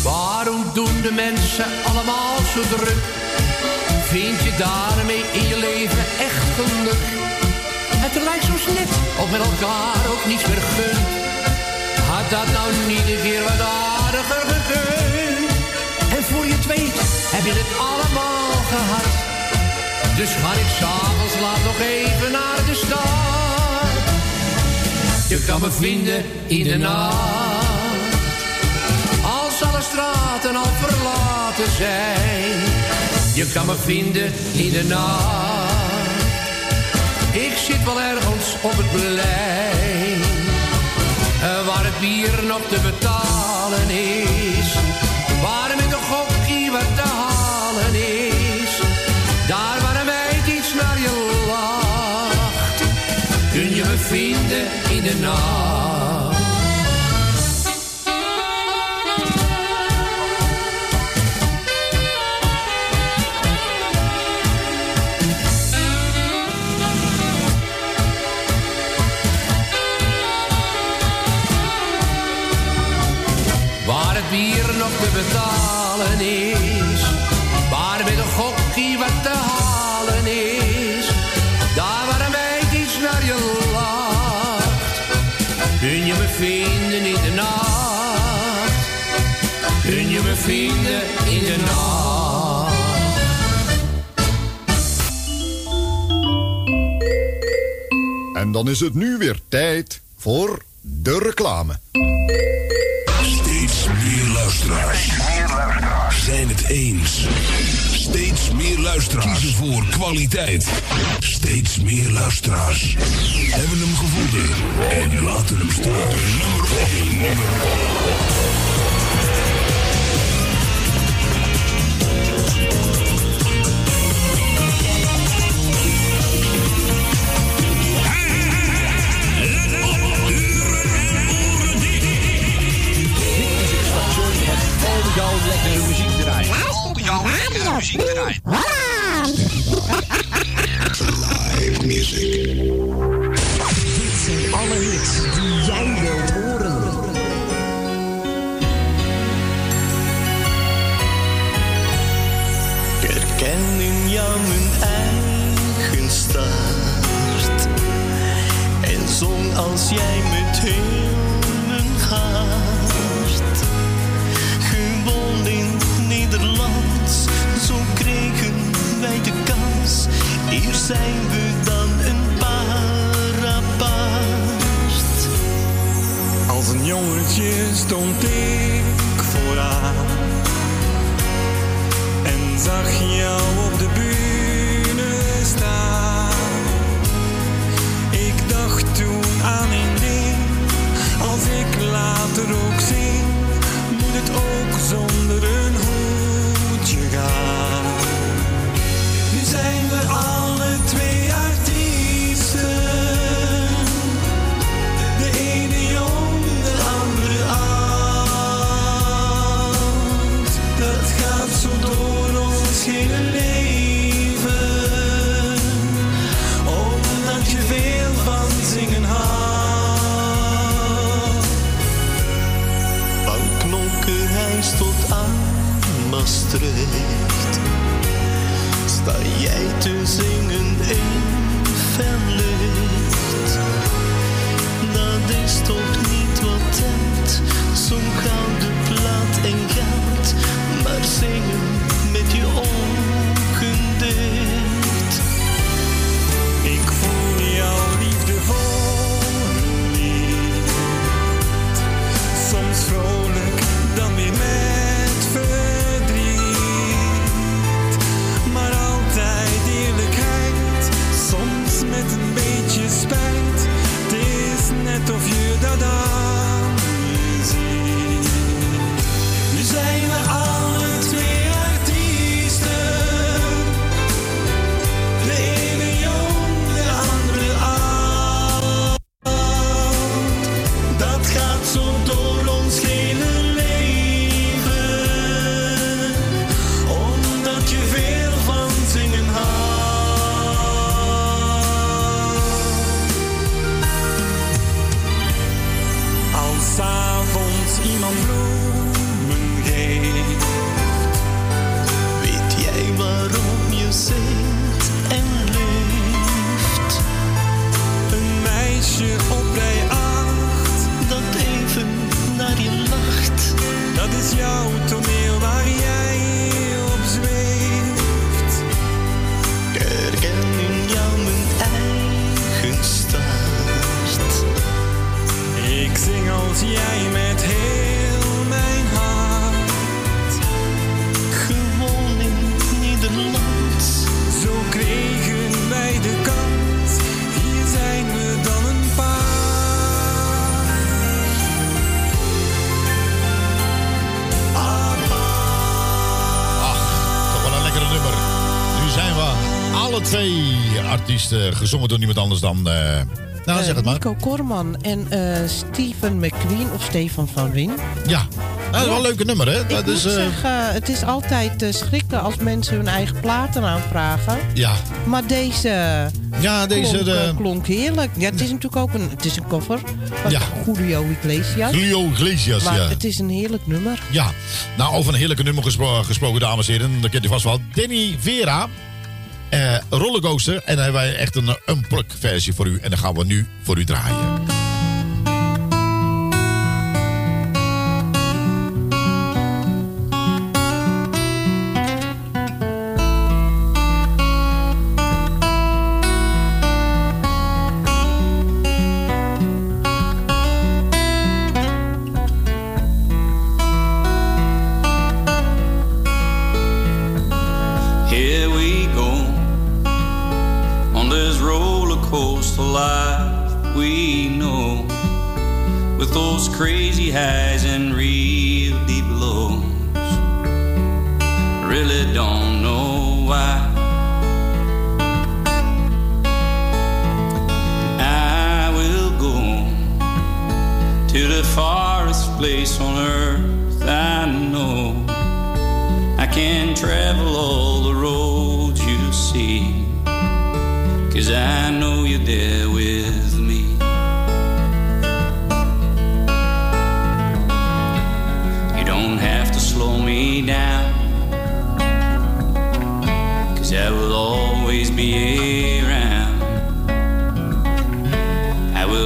Waarom doen de mensen allemaal zo druk? Vind je daarmee in je leven echt geluk? Het lijkt zo net of met elkaar ook niets meer gunt. Had dat nou niet een keer wat aardiger gekund? En voor je het weet heb je het allemaal gehad. Dus ga ik s'avonds laat nog even naar de stad. Je kan me vinden in de nacht. Als alle straten al verlaten zijn. Je kan me vinden in de nacht. Ik zit wel ergens op het plein. eh, Waar het bier nog te betalen is. Waar met een gokkie wat te halen is. Daar waar een meid iets naar je lacht. Kun je me vinden in de nacht. Betalen is. Waar met een gokkie wat te halen is. Daar waar een meid iets naar je lacht. Kun je me vinden in de nacht. Kun je me vinden in de nacht. En dan is het nu weer tijd voor de reclame. Zijn het eens. Steeds meer luisteraars. Voor kwaliteit. Steeds meer luisteraars. Hebben hem gevonden. En laten hem staan. Nummer 1. Al jouw lekkere muziek draaien. Draaien. Live music. Dit zijn alle hits die jij wilt horen. Ik herken in jou mijn start. En zong als jij met heel Hier zijn we dan een paar apart. Als een jongetje stond ik vooraan en zag jou op de bühne staan. Ik dacht toen aan een ding, als ik later ook zing, moet het ook zonder een hoedje gaan. Zijn we alle twee artiesten. De ene jong, de andere oud. Dat gaat zo door ons hele leven. Omdat je veel van zingen houdt. Van Knokkenhuis tot aan Maastricht. Jij te zingen in fel licht. Dat is toch niet wat telt, zo'n gouden plaat en geld. Maar zingen gezongen door niemand anders dan... eh, nou, Eh, zeg het maar. Nico Korman en eh Steven McQueen of Stefan van Win. Ja, dat is wel een leuke nummer, hè? Ik Dat moet is, eh, zeggen, het is altijd schrikken als mensen hun eigen platen aanvragen. ja, Maar deze, ja, deze... klonk, de- klonk heerlijk. Ja, het is natuurlijk ook een, het is een cover van Ja. Julio Iglesias. Julio Iglesias, maar ja. het is een heerlijk nummer. Ja, nou over een heerlijke nummer gespro- gesproken, dames en heren. Dat kent u vast wel. Danny Vera, Rollercoaster. En dan hebben wij echt een unplugged versie voor u. En dan gaan we nu voor u draaien.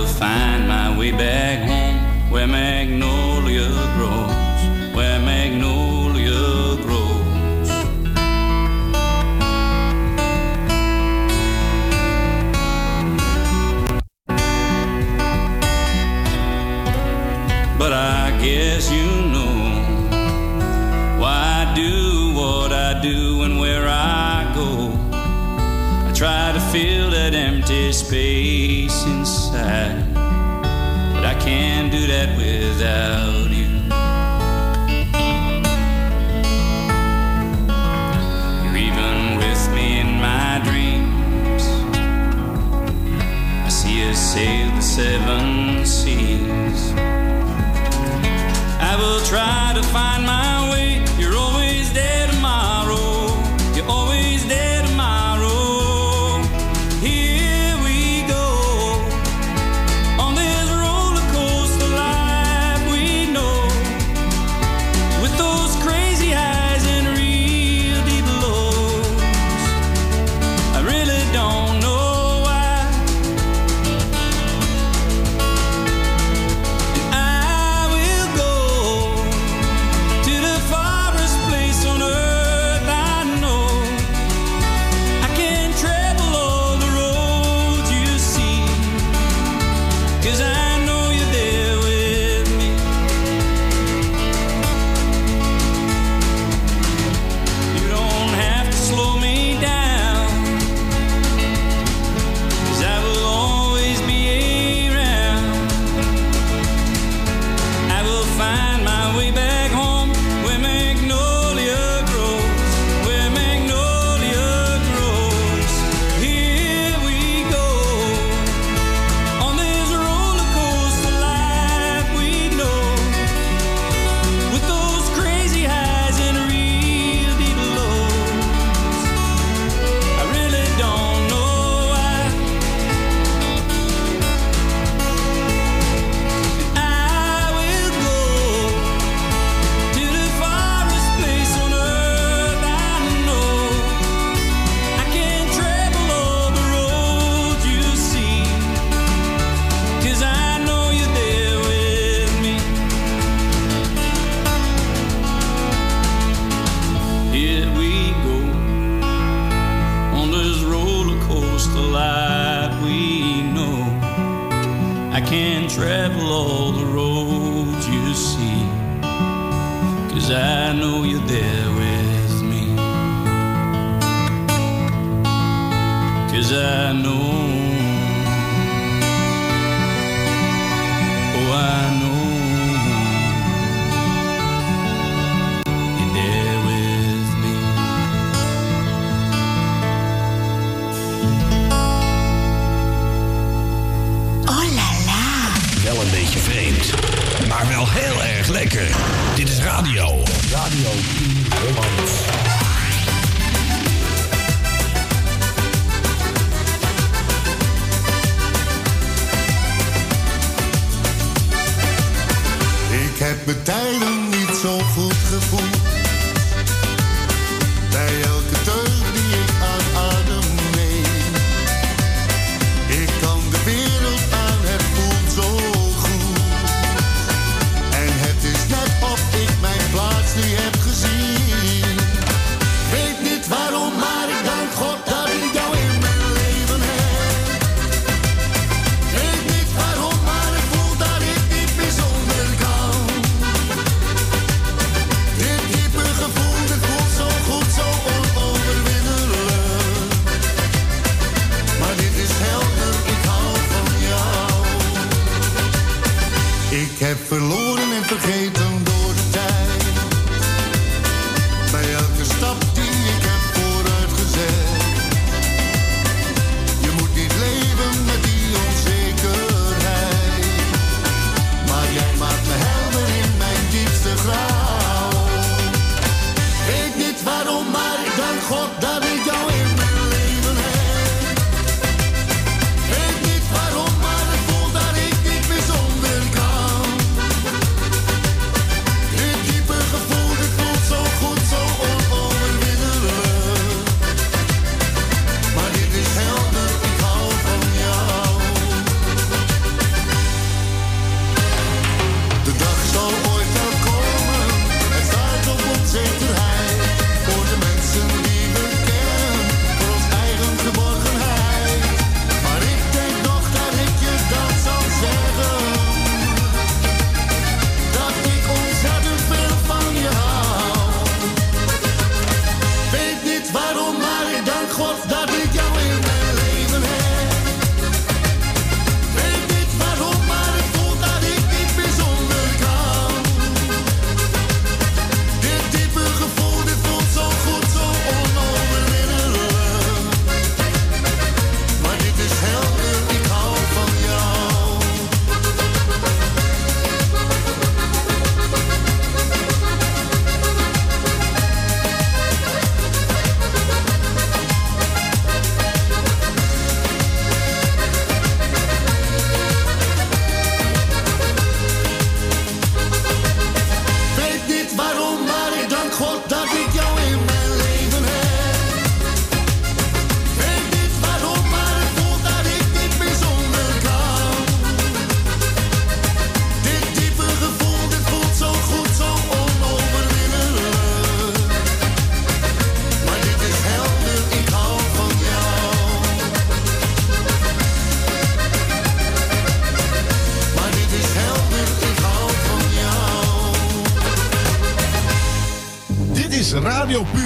find my way back.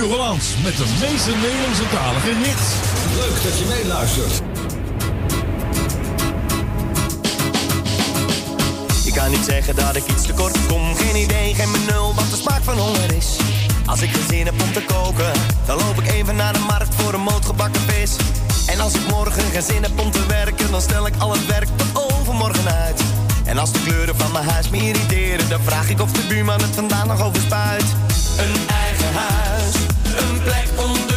Puur Hollands met de meeste Nederlandse talige hits. Leuk dat je meeluistert. Ik kan niet zeggen dat ik iets tekort kom. Geen idee, geen benul wat de smaak van honger is. Als ik geen zin heb om te koken, dan loop ik even naar de markt voor een moot gebakken vis. En als ik morgen geen zin heb om te werken, dan stel ik al het werk tot overmorgen uit. En als de kleuren van mijn huis me irriteren, dan vraag ik of de buurman het vandaan nog overspuit. Een eigen huis, een plek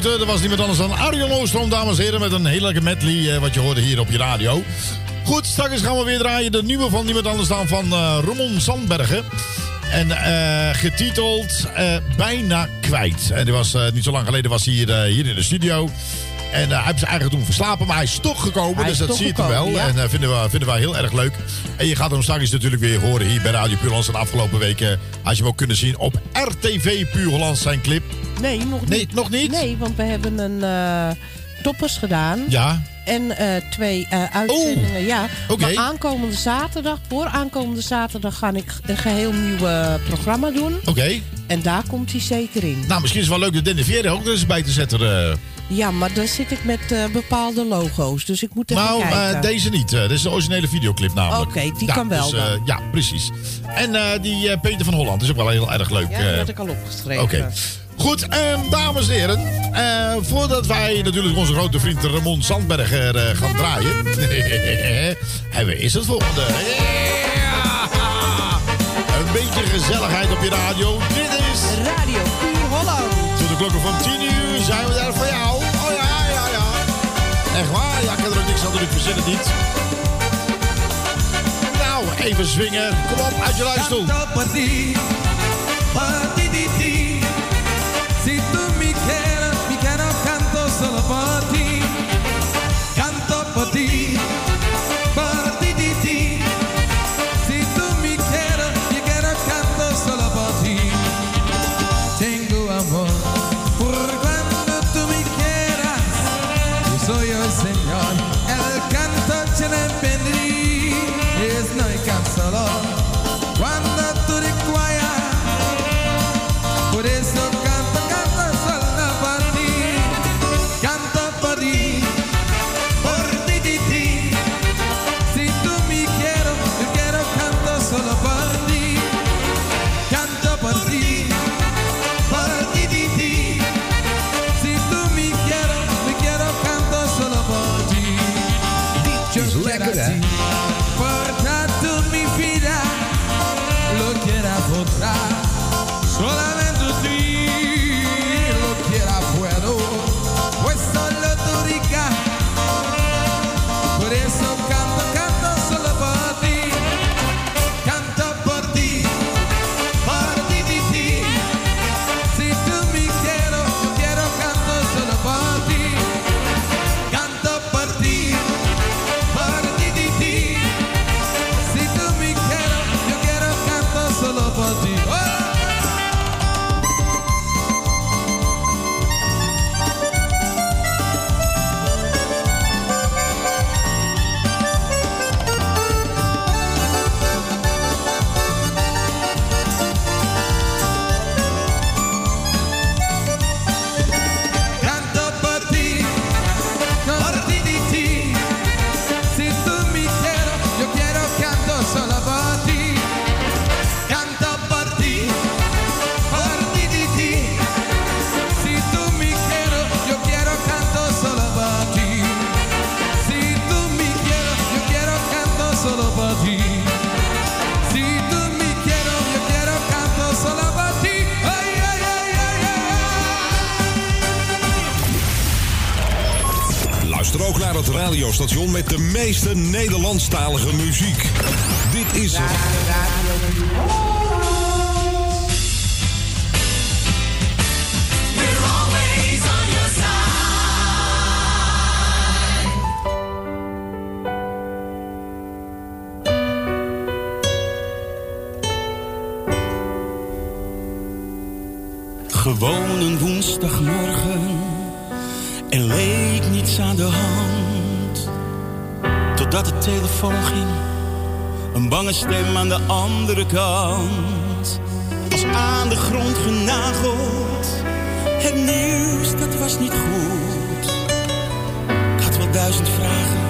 kloten. Dat was niemand anders dan Arjen Oostrom, dames en heren, met een heerlijke medley eh, wat je hoorde hier op je radio. Goed, straks gaan we weer draaien de nieuwe van niemand anders dan van eh Ramon Sandbergen. En eh, getiteld Bijna Kwijt. En die was, niet zo lang geleden was hij hier, hier in de studio. En hij heeft zich eigenlijk toen verslapen, maar hij is toch gekomen. Hij dus dat zie je toch wel. ja. En vinden, we, vinden we heel erg leuk. En je gaat hem straks natuurlijk weer horen hier bij Radio Puur. En de afgelopen weken had je hem ook kunnen zien op RTV Puur zijn clip. Nee, nog niet. Nee, nog niet? Nee, want we hebben een eh, toppers gedaan. Ja. En eh, twee eh, uitzendingen, ja. oké. Maar aankomende zaterdag, voor aankomende zaterdag... ga ik een geheel nieuw programma doen. Oké. En daar komt hij zeker in. Nou, misschien is het wel leuk de Vierde ook er eens bij te zetten. Ja, maar dan zit ik met bepaalde logo's. Dus ik moet even nou, kijken. eh, deze niet. Eh, dit is de originele videoclip namelijk. Oké, die Ja, kan wel dus, ja, precies. En die Peter van Holland is ook wel heel erg leuk. Ja, dat had ik al opgeschreven. Oké. Goed, ehm, dames en heren. eh, voordat wij natuurlijk onze grote vriend Ramon Sandberger eh, gaan draaien... hebben we is het volgende. Een beetje gezelligheid op je radio. Dit is... Radio 4 Holland. Tot de klokken van 10 uur zijn we daar voor jou. Oh ja, ja, ja. Echt waar? Ja, ik kan er ook niks aan doen. Ik verzin het niet. Nou, even zwingen. Kom op, uit je luistoel. Radiostation met de meeste Nederlandstalige muziek. Dit is. Gewoon een woensdagmorgen, er leek niets aan de hand. Totdat de telefoon ging, een bange stem aan de andere kant. Als aan de grond genageld, het nieuws dat was niet goed. Ik had wel duizend vragen,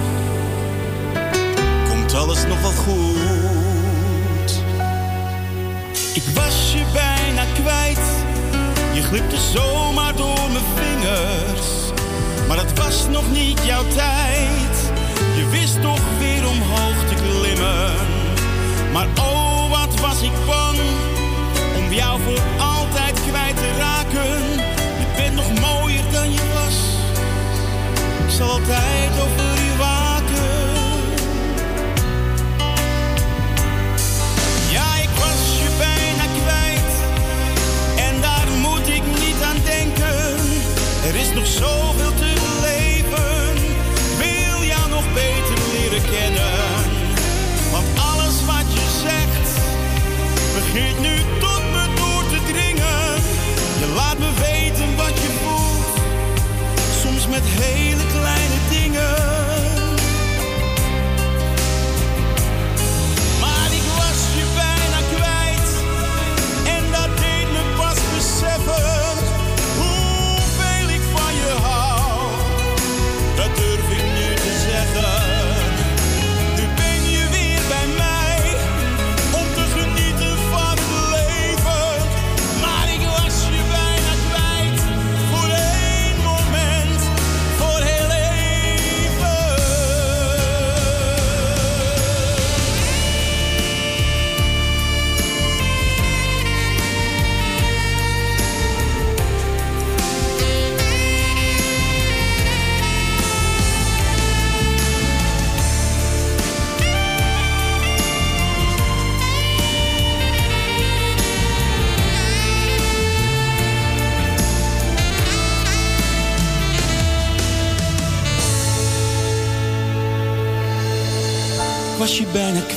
komt alles nog wel goed? Ik was je bijna kwijt. Je glipte zomaar door mijn vingers. Maar het was nog niet jouw tijd. Je wist toch weer omhoog te klimmen. Maar oh, wat was ik bang om jou voor altijd kwijt te raken. Je bent nog mooier dan je was. Ik zal altijd over je waken. Ja, ik was je bijna kwijt. En daar moet ik niet aan denken. Er is nog zoveel te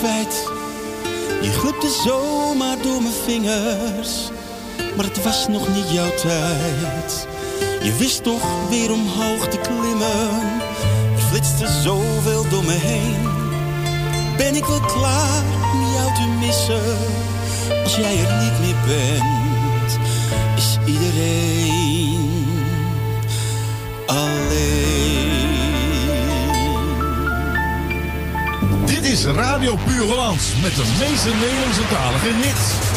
Je glipte zomaar door mijn vingers, maar het was nog niet jouw tijd. Je wist toch weer omhoog te klimmen, er flitste zoveel door me heen. Ben ik wel klaar om jou te missen, als jij er niet meer bent, is iedereen alleen. Radio Puur Hollands met de meeste Nederlandse talige hits.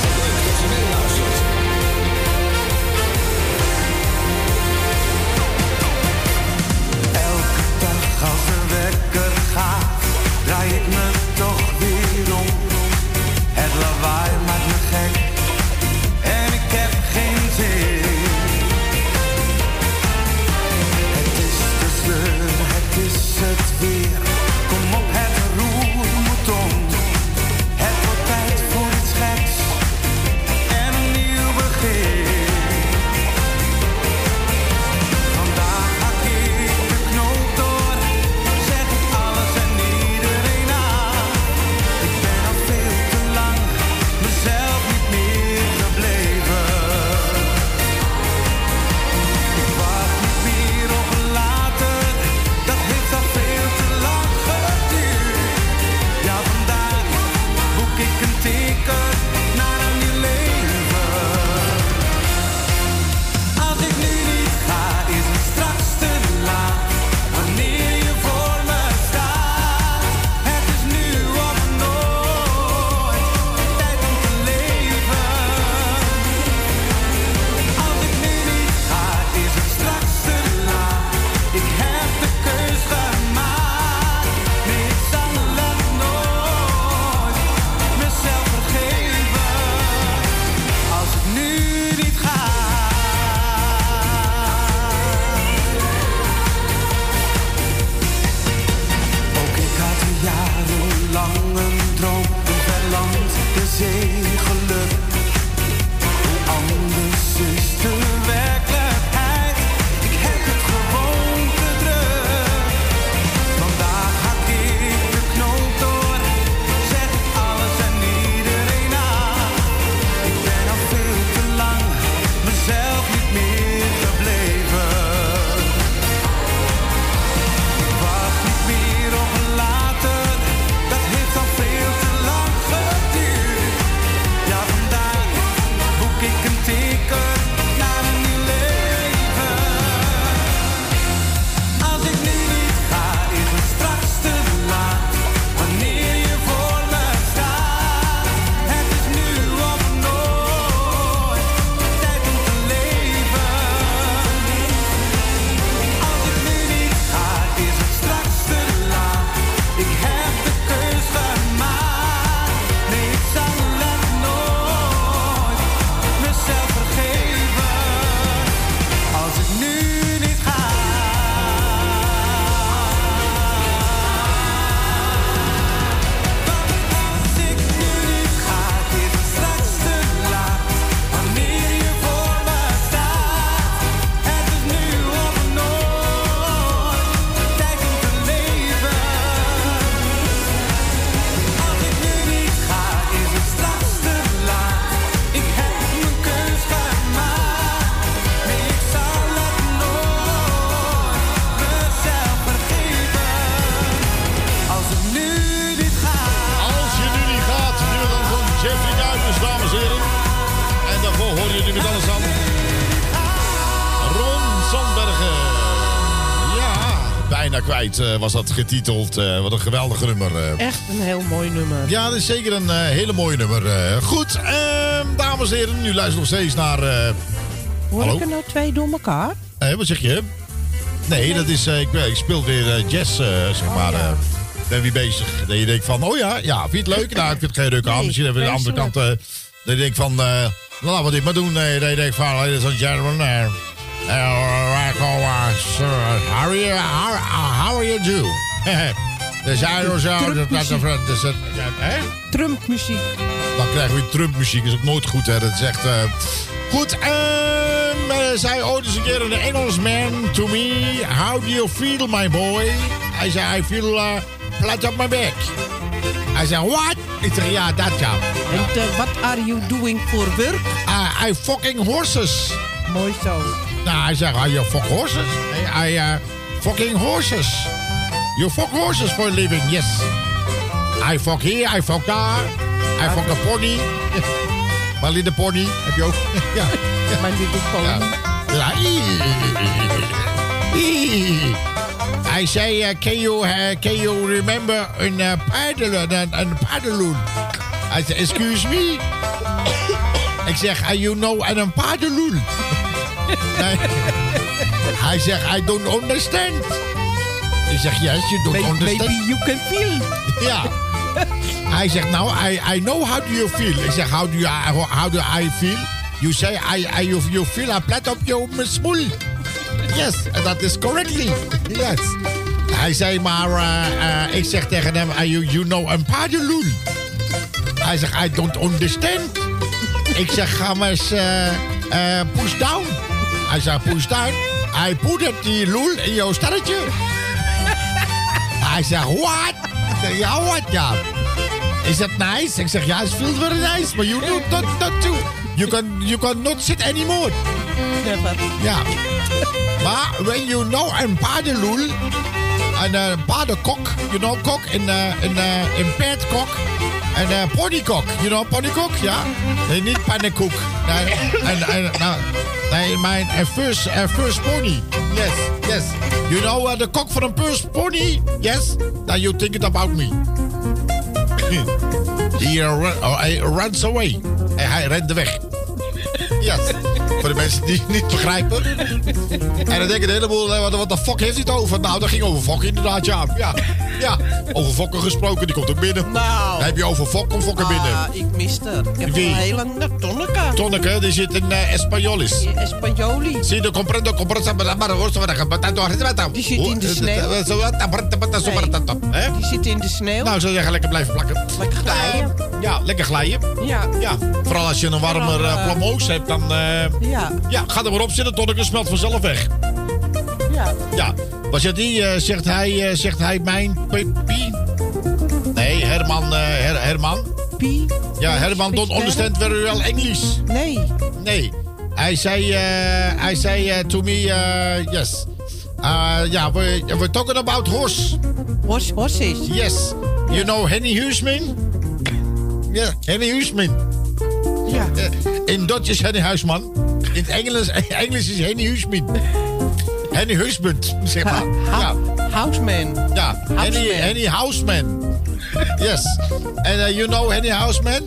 Was dat getiteld. Eh, wat een geweldig nummer. eh. Echt een heel mooi nummer. Ja, dat is zeker een eh, hele mooie nummer. goed, ehm, dames en heren, nu luisteren we nog steeds naar... Hoor hallo? ik er nou twee door elkaar? Eh, wat zeg je? Nee, dat is, ik, ik speel weer jazz, zeg Oh, maar. eh, ben weer bezig. Dat je denkt van, oh ja, ja, vind je het leuk? Nou, ik vind het geen leuke aan. Nee, Misschien even de andere kant. dat je denkt van, laten we dit maar doen. Nee, dat je denkt van, ladies and gentlemen. eh sir, how are you, how, how are you do? De zo, dat dat dat hè? Trump-muziek. Dan krijgen we Trump-muziek. is ook nooit goed, hè? Dat is echt. eh, Goed, ehm, eh, zei ooit eens een keer een Engelsman to me. How do you feel, my boy? Hij zei, I feel uh, flat op my back. Hij zei, what? Ik zeg, ja, dat ja. En eh, what are you doing for work? I fucking horses. Mooi zo. Nou, hij zegt, are you fuck horses? I, I uh, fucking horses. You fuck horses for a living, yes. I fuck here, I fuck daar. I fuck a pony. My little pony, heb je ook? ja. Little pony. Ja. Hij zei, uh, can, you, uh, can you remember een uh, paddle, een, een paddleloon? Hij zei, excuse me? Ik zeg, uh, you know een paddleloon? Nee. Hij zegt, I don't understand. Ik zeg, yes, you don't understand. maybe you can feel. Ja. Hij zegt, nou, I, I know how do you feel. Ik zeg, how do, you, how do I feel? You say, I, I, you, feel a plat op je smoel. Yes, that is correctly. Yes. Hij zei, maar eh, eh, ik zeg tegen hem, uh, you, you know een paardenloel. Hij zegt, I don't understand. ik zeg, ga maar eens eh, push down. Hij push down. Hij poedert die loel in jouw sterretje. Hij zegt, zeg, ja, what, ja. Is that nice? Ik zeg, ja, it's feels very nice. But you do not, not too. You can, you can not sit anymore. Never. Ja. Maar when you know een paardenloel, een uh, paardenkok, you know, kok, in, uh, in, uh, in paardkok, en uh, ponykok, you know, ponykok, ja? Nee, niet pannenkoek. En, en, nou, nee, mijn uh, first, uh, first pony. Yes, yes. You know, uh, the kok van een first pony? Yes? Now you thinking about me. He, uh, run, oh, hij runs away. Hij rende weg. Yes. Voor de mensen die het niet begrijpen. En dan denken een heleboel, eh, wat, wat de fuck heeft hij het over? Nou, dat ging over fokken inderdaad, ja. Ja, ja. over fokken gesproken, die komt ook binnen. Nou. Dan heb je over fok, fokken binnen. Ah, ik miste het. Ik heb Wie? een hele tonneke. Tonneke, die zit in uh, Españolis. Espagnoli. Zie, de comprendo, comprendo, maar maar hoor, zo Die zit in de sneeuw. Die zit in de sneeuw. Nou, ik zou zeggen, lekker blijven plakken. Lekker glijden. Ja, lekker glijden. Ja. Ja, vooral als je een warmer uh, eh, hebt, dan... eh, Ja. ja, ga er maar op zitten, tonneke smelt vanzelf weg. Ja. Ja, was het die, eh, zegt, hij, eh, zegt hij mijn Pie? Nee, Herman, eh, Her- Herman. Pie? Ja, Herman don't understand very well English. Nee. Nee. Hij zei, hij zei to me, yes. Uh, ja, we we're talking about horse. Horse, horses. Yes. You know Henny Huisman? Ja, Henny Huisman. Ja. In Dutch is Henny Huisman. In het Engels, Engels is Henny Huisman. Henny Husband, zeg maar. Ja. Houseman. Ja, Henny, Henny Houseman. Yes. En uh, you know Henny Houseman?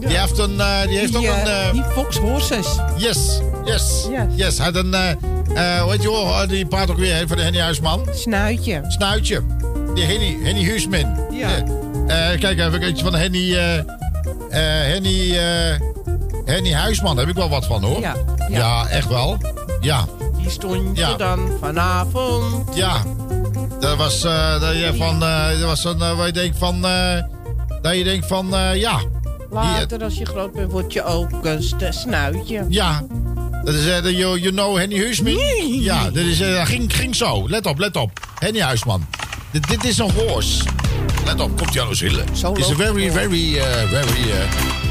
Die heeft, een, uh, die heeft ook Die, een... eh, Uh, die Fox Horses. yes, yes, Yes. had een... Uh, uh, weet je wel, die paard ook weer van de Henny Huisman? Snuitje. Snuitje. Die Henny, Henny Huisman. Ja. Kijk even, eentje van Henny... Henny... Henny Huisman, daar heb ik wel wat van hoor. Ja, ja. ja. echt wel. Ja. Die stond je dan vanavond. Ja, dat was, eh, dat je van, eh, dat was een, eh, waar je denkt van, eh, dat je denkt van, ja, Later, als je groot bent, word je ook een snuitje. ja. Dat is, de you, you know Henny Huisman? Ja, dat, is, dat ging, ging zo. Let op, let op. Henny Huisman. Dit, dit is een horse. Let op, komt ons hillen. Zo is very, very, very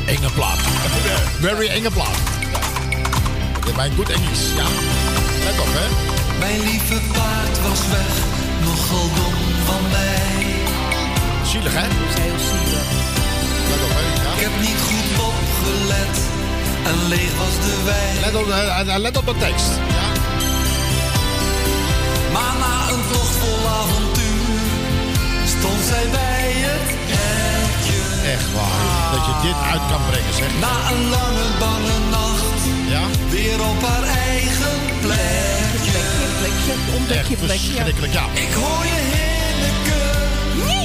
enge plaat. very enge plaat. Ja. Mijn goed Engels, ja. Let op, hè. Mijn lieve paard was weg, nogal dom van mij. Zielig, hè? Dat is heel zielig. Let op, hè. Ja. Ik heb niet goed opgelet en leeg was de wijn. Let op, eh, eh, let op de tekst. Ja. Maar na een tocht vol avontuur stond zij bij het. Echt waar. Dat je dit uit kan brengen, zeg. Na een lange bange nacht Ja? weer op haar eigen plekje. Plekje, ontdek je plekje. verschrikkelijk, ja. Ik hoor je hinneke,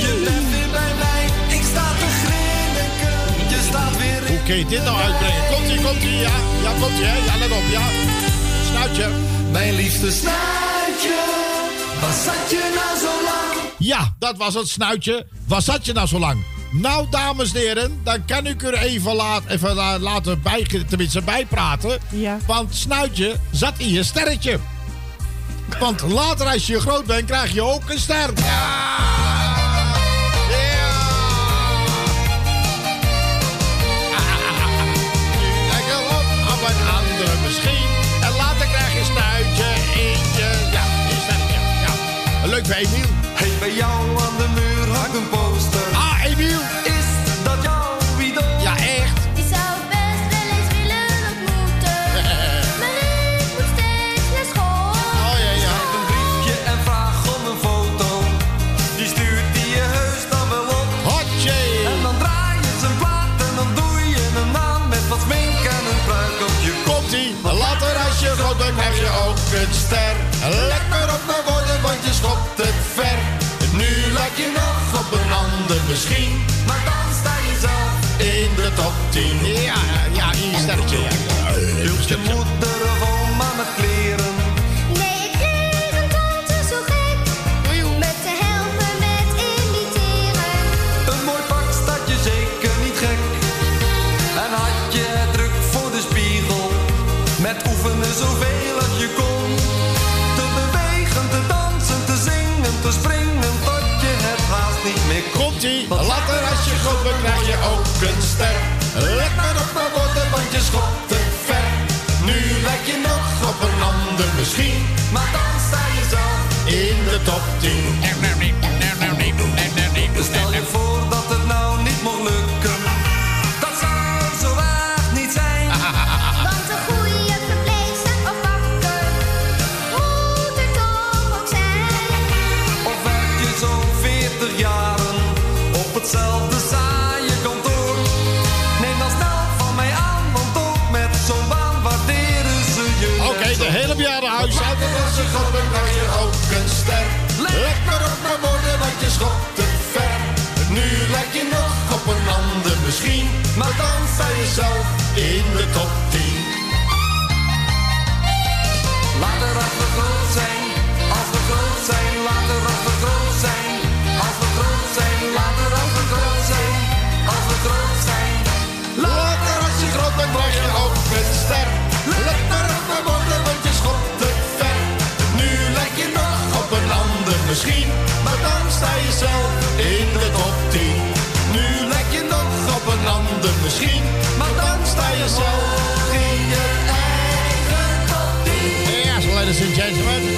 je bent weer bij mij. Ik sta te grinniken, je staat weer in. Hoe kun je dit nou uitbrengen? Komt ie, komt ie, ja. Ja, komt ie, hè. Ja, let op, ja. Snuitje. Mijn liefste snuitje, waar zat je nou zo lang? Ja, dat was het snuitje. Waar zat je nou zo lang? Nou, dames en heren, dan kan ik u even, laat, even laten bij, tenminste bijpraten. Ja. Want snuitje zat in je sterretje. Want later als je groot bent, krijg je ook een ster. Ja! leuk bij Emiel. Hey, bij jou aan de misschien. Maar dan sta je zelf in de top 10. Ja, ja, je sterretje. Ja. Hield je moeder niet meer kon. Komt-ie, later als je bent, krijg je ook een ster. Let maar op mijn woorden, want je schopt het ver. Nu lijk je nog op een ander misschien. Maar dan sta je zelf in de top 10. Uit en als je ook een ster. Let maar op mijn woorden, want je schopt het ver. Nu lijk je nog op een ander misschien. Maar dan sta je zelf in de top 10. Later als we groot zijn, als we groot zijn, later als we groot zijn. Als we groot zijn, later als we groot zijn, als we groot zijn. Later als je groot bent, krijg je ook een ster. Misschien. Maar dan sta je zelf in de top 10. Nu lijk je nog op een ander misschien. Maar dan sta je zelf in je eigen top 10. Yes, ladies and gentlemen.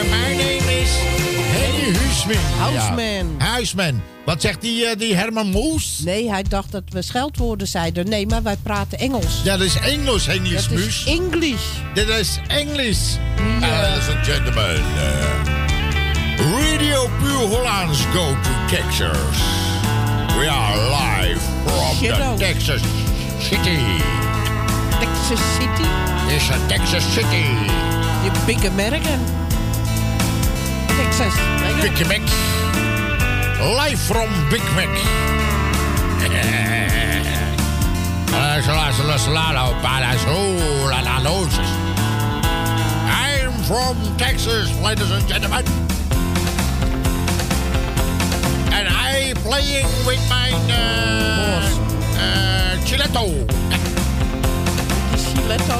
En mijn name is Henny Huisman. Huisman. Ja. Huisman. Wat zegt die, eh, die Herman Moes? Nee, hij dacht dat we scheldwoorden zeiden. Nee, maar wij praten Engels. Ja, dat is Engels, Henny Dat is. English. Dit is Engels. Ladies and gentlemen. eh, Radio Puur Hollands go to Texas. We are live from Shadow. the Texas City. Texas City. It's a Texas City. Je big American. Texas. Big Mac. Live from Big Mac. I'm from Texas, ladies and gentlemen. Playing with my uh, uh, Chiletto. Chiletto?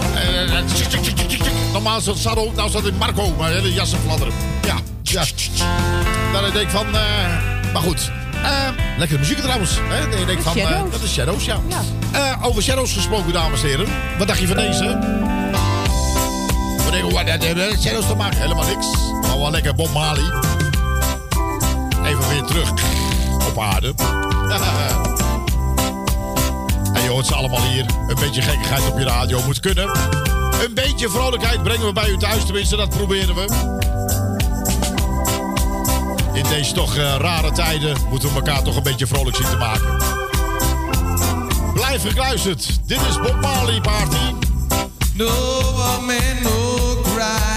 Normaal zat Sarro, nou zat het Marco, maar hele jassen fladderen. Ja, ja. Dan denk ik van, eh, maar goed. Eh, lekkere muziek trouwens. Hè? Denk ik van, eh, dat is Shadows, ja. Eh, over Shadows gesproken, dames en heren. Wat dacht je van deze? We denken, wat met Shadows te maken? Helemaal niks. Maar wel lekker Bob Marley. Even weer terug En je hoort ze allemaal hier. Een beetje gekkigheid op je radio moet kunnen. Een beetje vrolijkheid brengen we bij u thuis. Tenminste, dat proberen we. In deze toch eh, rare tijden moeten we elkaar toch een beetje vrolijk zien te maken. Blijf gekluisterd. Dit is Bob Marley Party. No woman, no cry.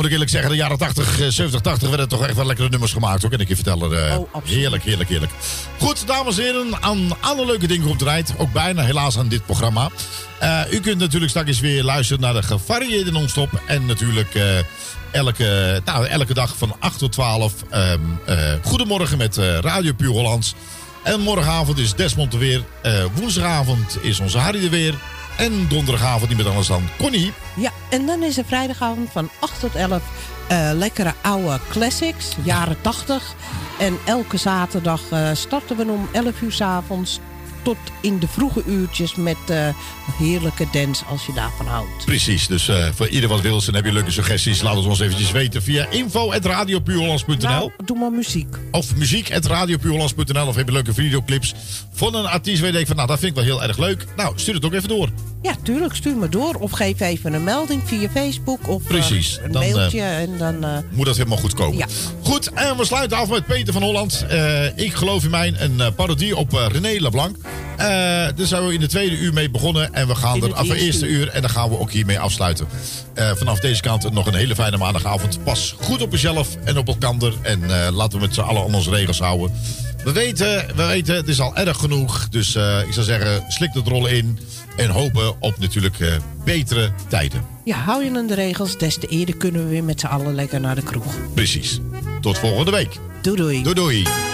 Moet ik eerlijk zeggen, de jaren 80, eh, 70, 80 werden toch echt wel lekkere nummers gemaakt. Hoor, kan ik je vertellen. eh. heerlijk, heerlijk, heerlijk. Goed, dames en heren, aan alle leuke dingen komt eruit. Ook bijna helaas aan dit programma. Eh, u kunt natuurlijk straks weer luisteren naar de gevarieerde non-stop. En natuurlijk eh, elke, nou, elke dag van 8 tot 12. ehm, eh, goedemorgen met Radio Puur Hollands. En morgenavond is Desmond er weer. Woensdagavond is onze Harry er weer. En donderdagavond niet meer anders dan Connie. Ja, en dan is er vrijdagavond van 8 tot 11 eh, lekkere oude classics, jaren 80. En elke zaterdag eh, starten we om 11 uur s avonds tot in de vroege uurtjes met eh, heerlijke dance als je daarvan houdt. Precies, dus voor ieder wat wil en heb je leuke suggesties, laat het ons eventjes weten via info.radiopuurhollands.nl Nou, doe maar muziek. Of muziek.radiopuurhollands.nl of heb je leuke videoclips van een artiest waar je denkt van nou dat vind ik wel heel erg leuk. Nou, stuur het ook even door. Ja, tuurlijk, stuur me door. Of geef even een melding via Facebook of eh, Precies, een dan, eh, mailtje. en dan, eh, Moet dat helemaal goed komen. Ja. Goed, en we sluiten af met Peter van Holland. Ik geloof in mij, een parodie op René Leblanc. Daar zijn we in de tweede uur mee begonnen. En we gaan er af het eerste eerste uur. En dan gaan we ook hiermee afsluiten. Vanaf deze kant nog een hele fijne maandagavond. Pas goed op jezelf en op elkaar. En laten we met z'n allen aan onze regels houden. We weten, we weten, het is al erg genoeg. Dus eh, ik zou zeggen, slik het rollen in. En hopen op natuurlijk eh, betere tijden. ja, hou je aan de regels, des te eerder kunnen we weer met z'n allen lekker naar de kroeg. Precies. Tot volgende week. Doei doei. Doei doei.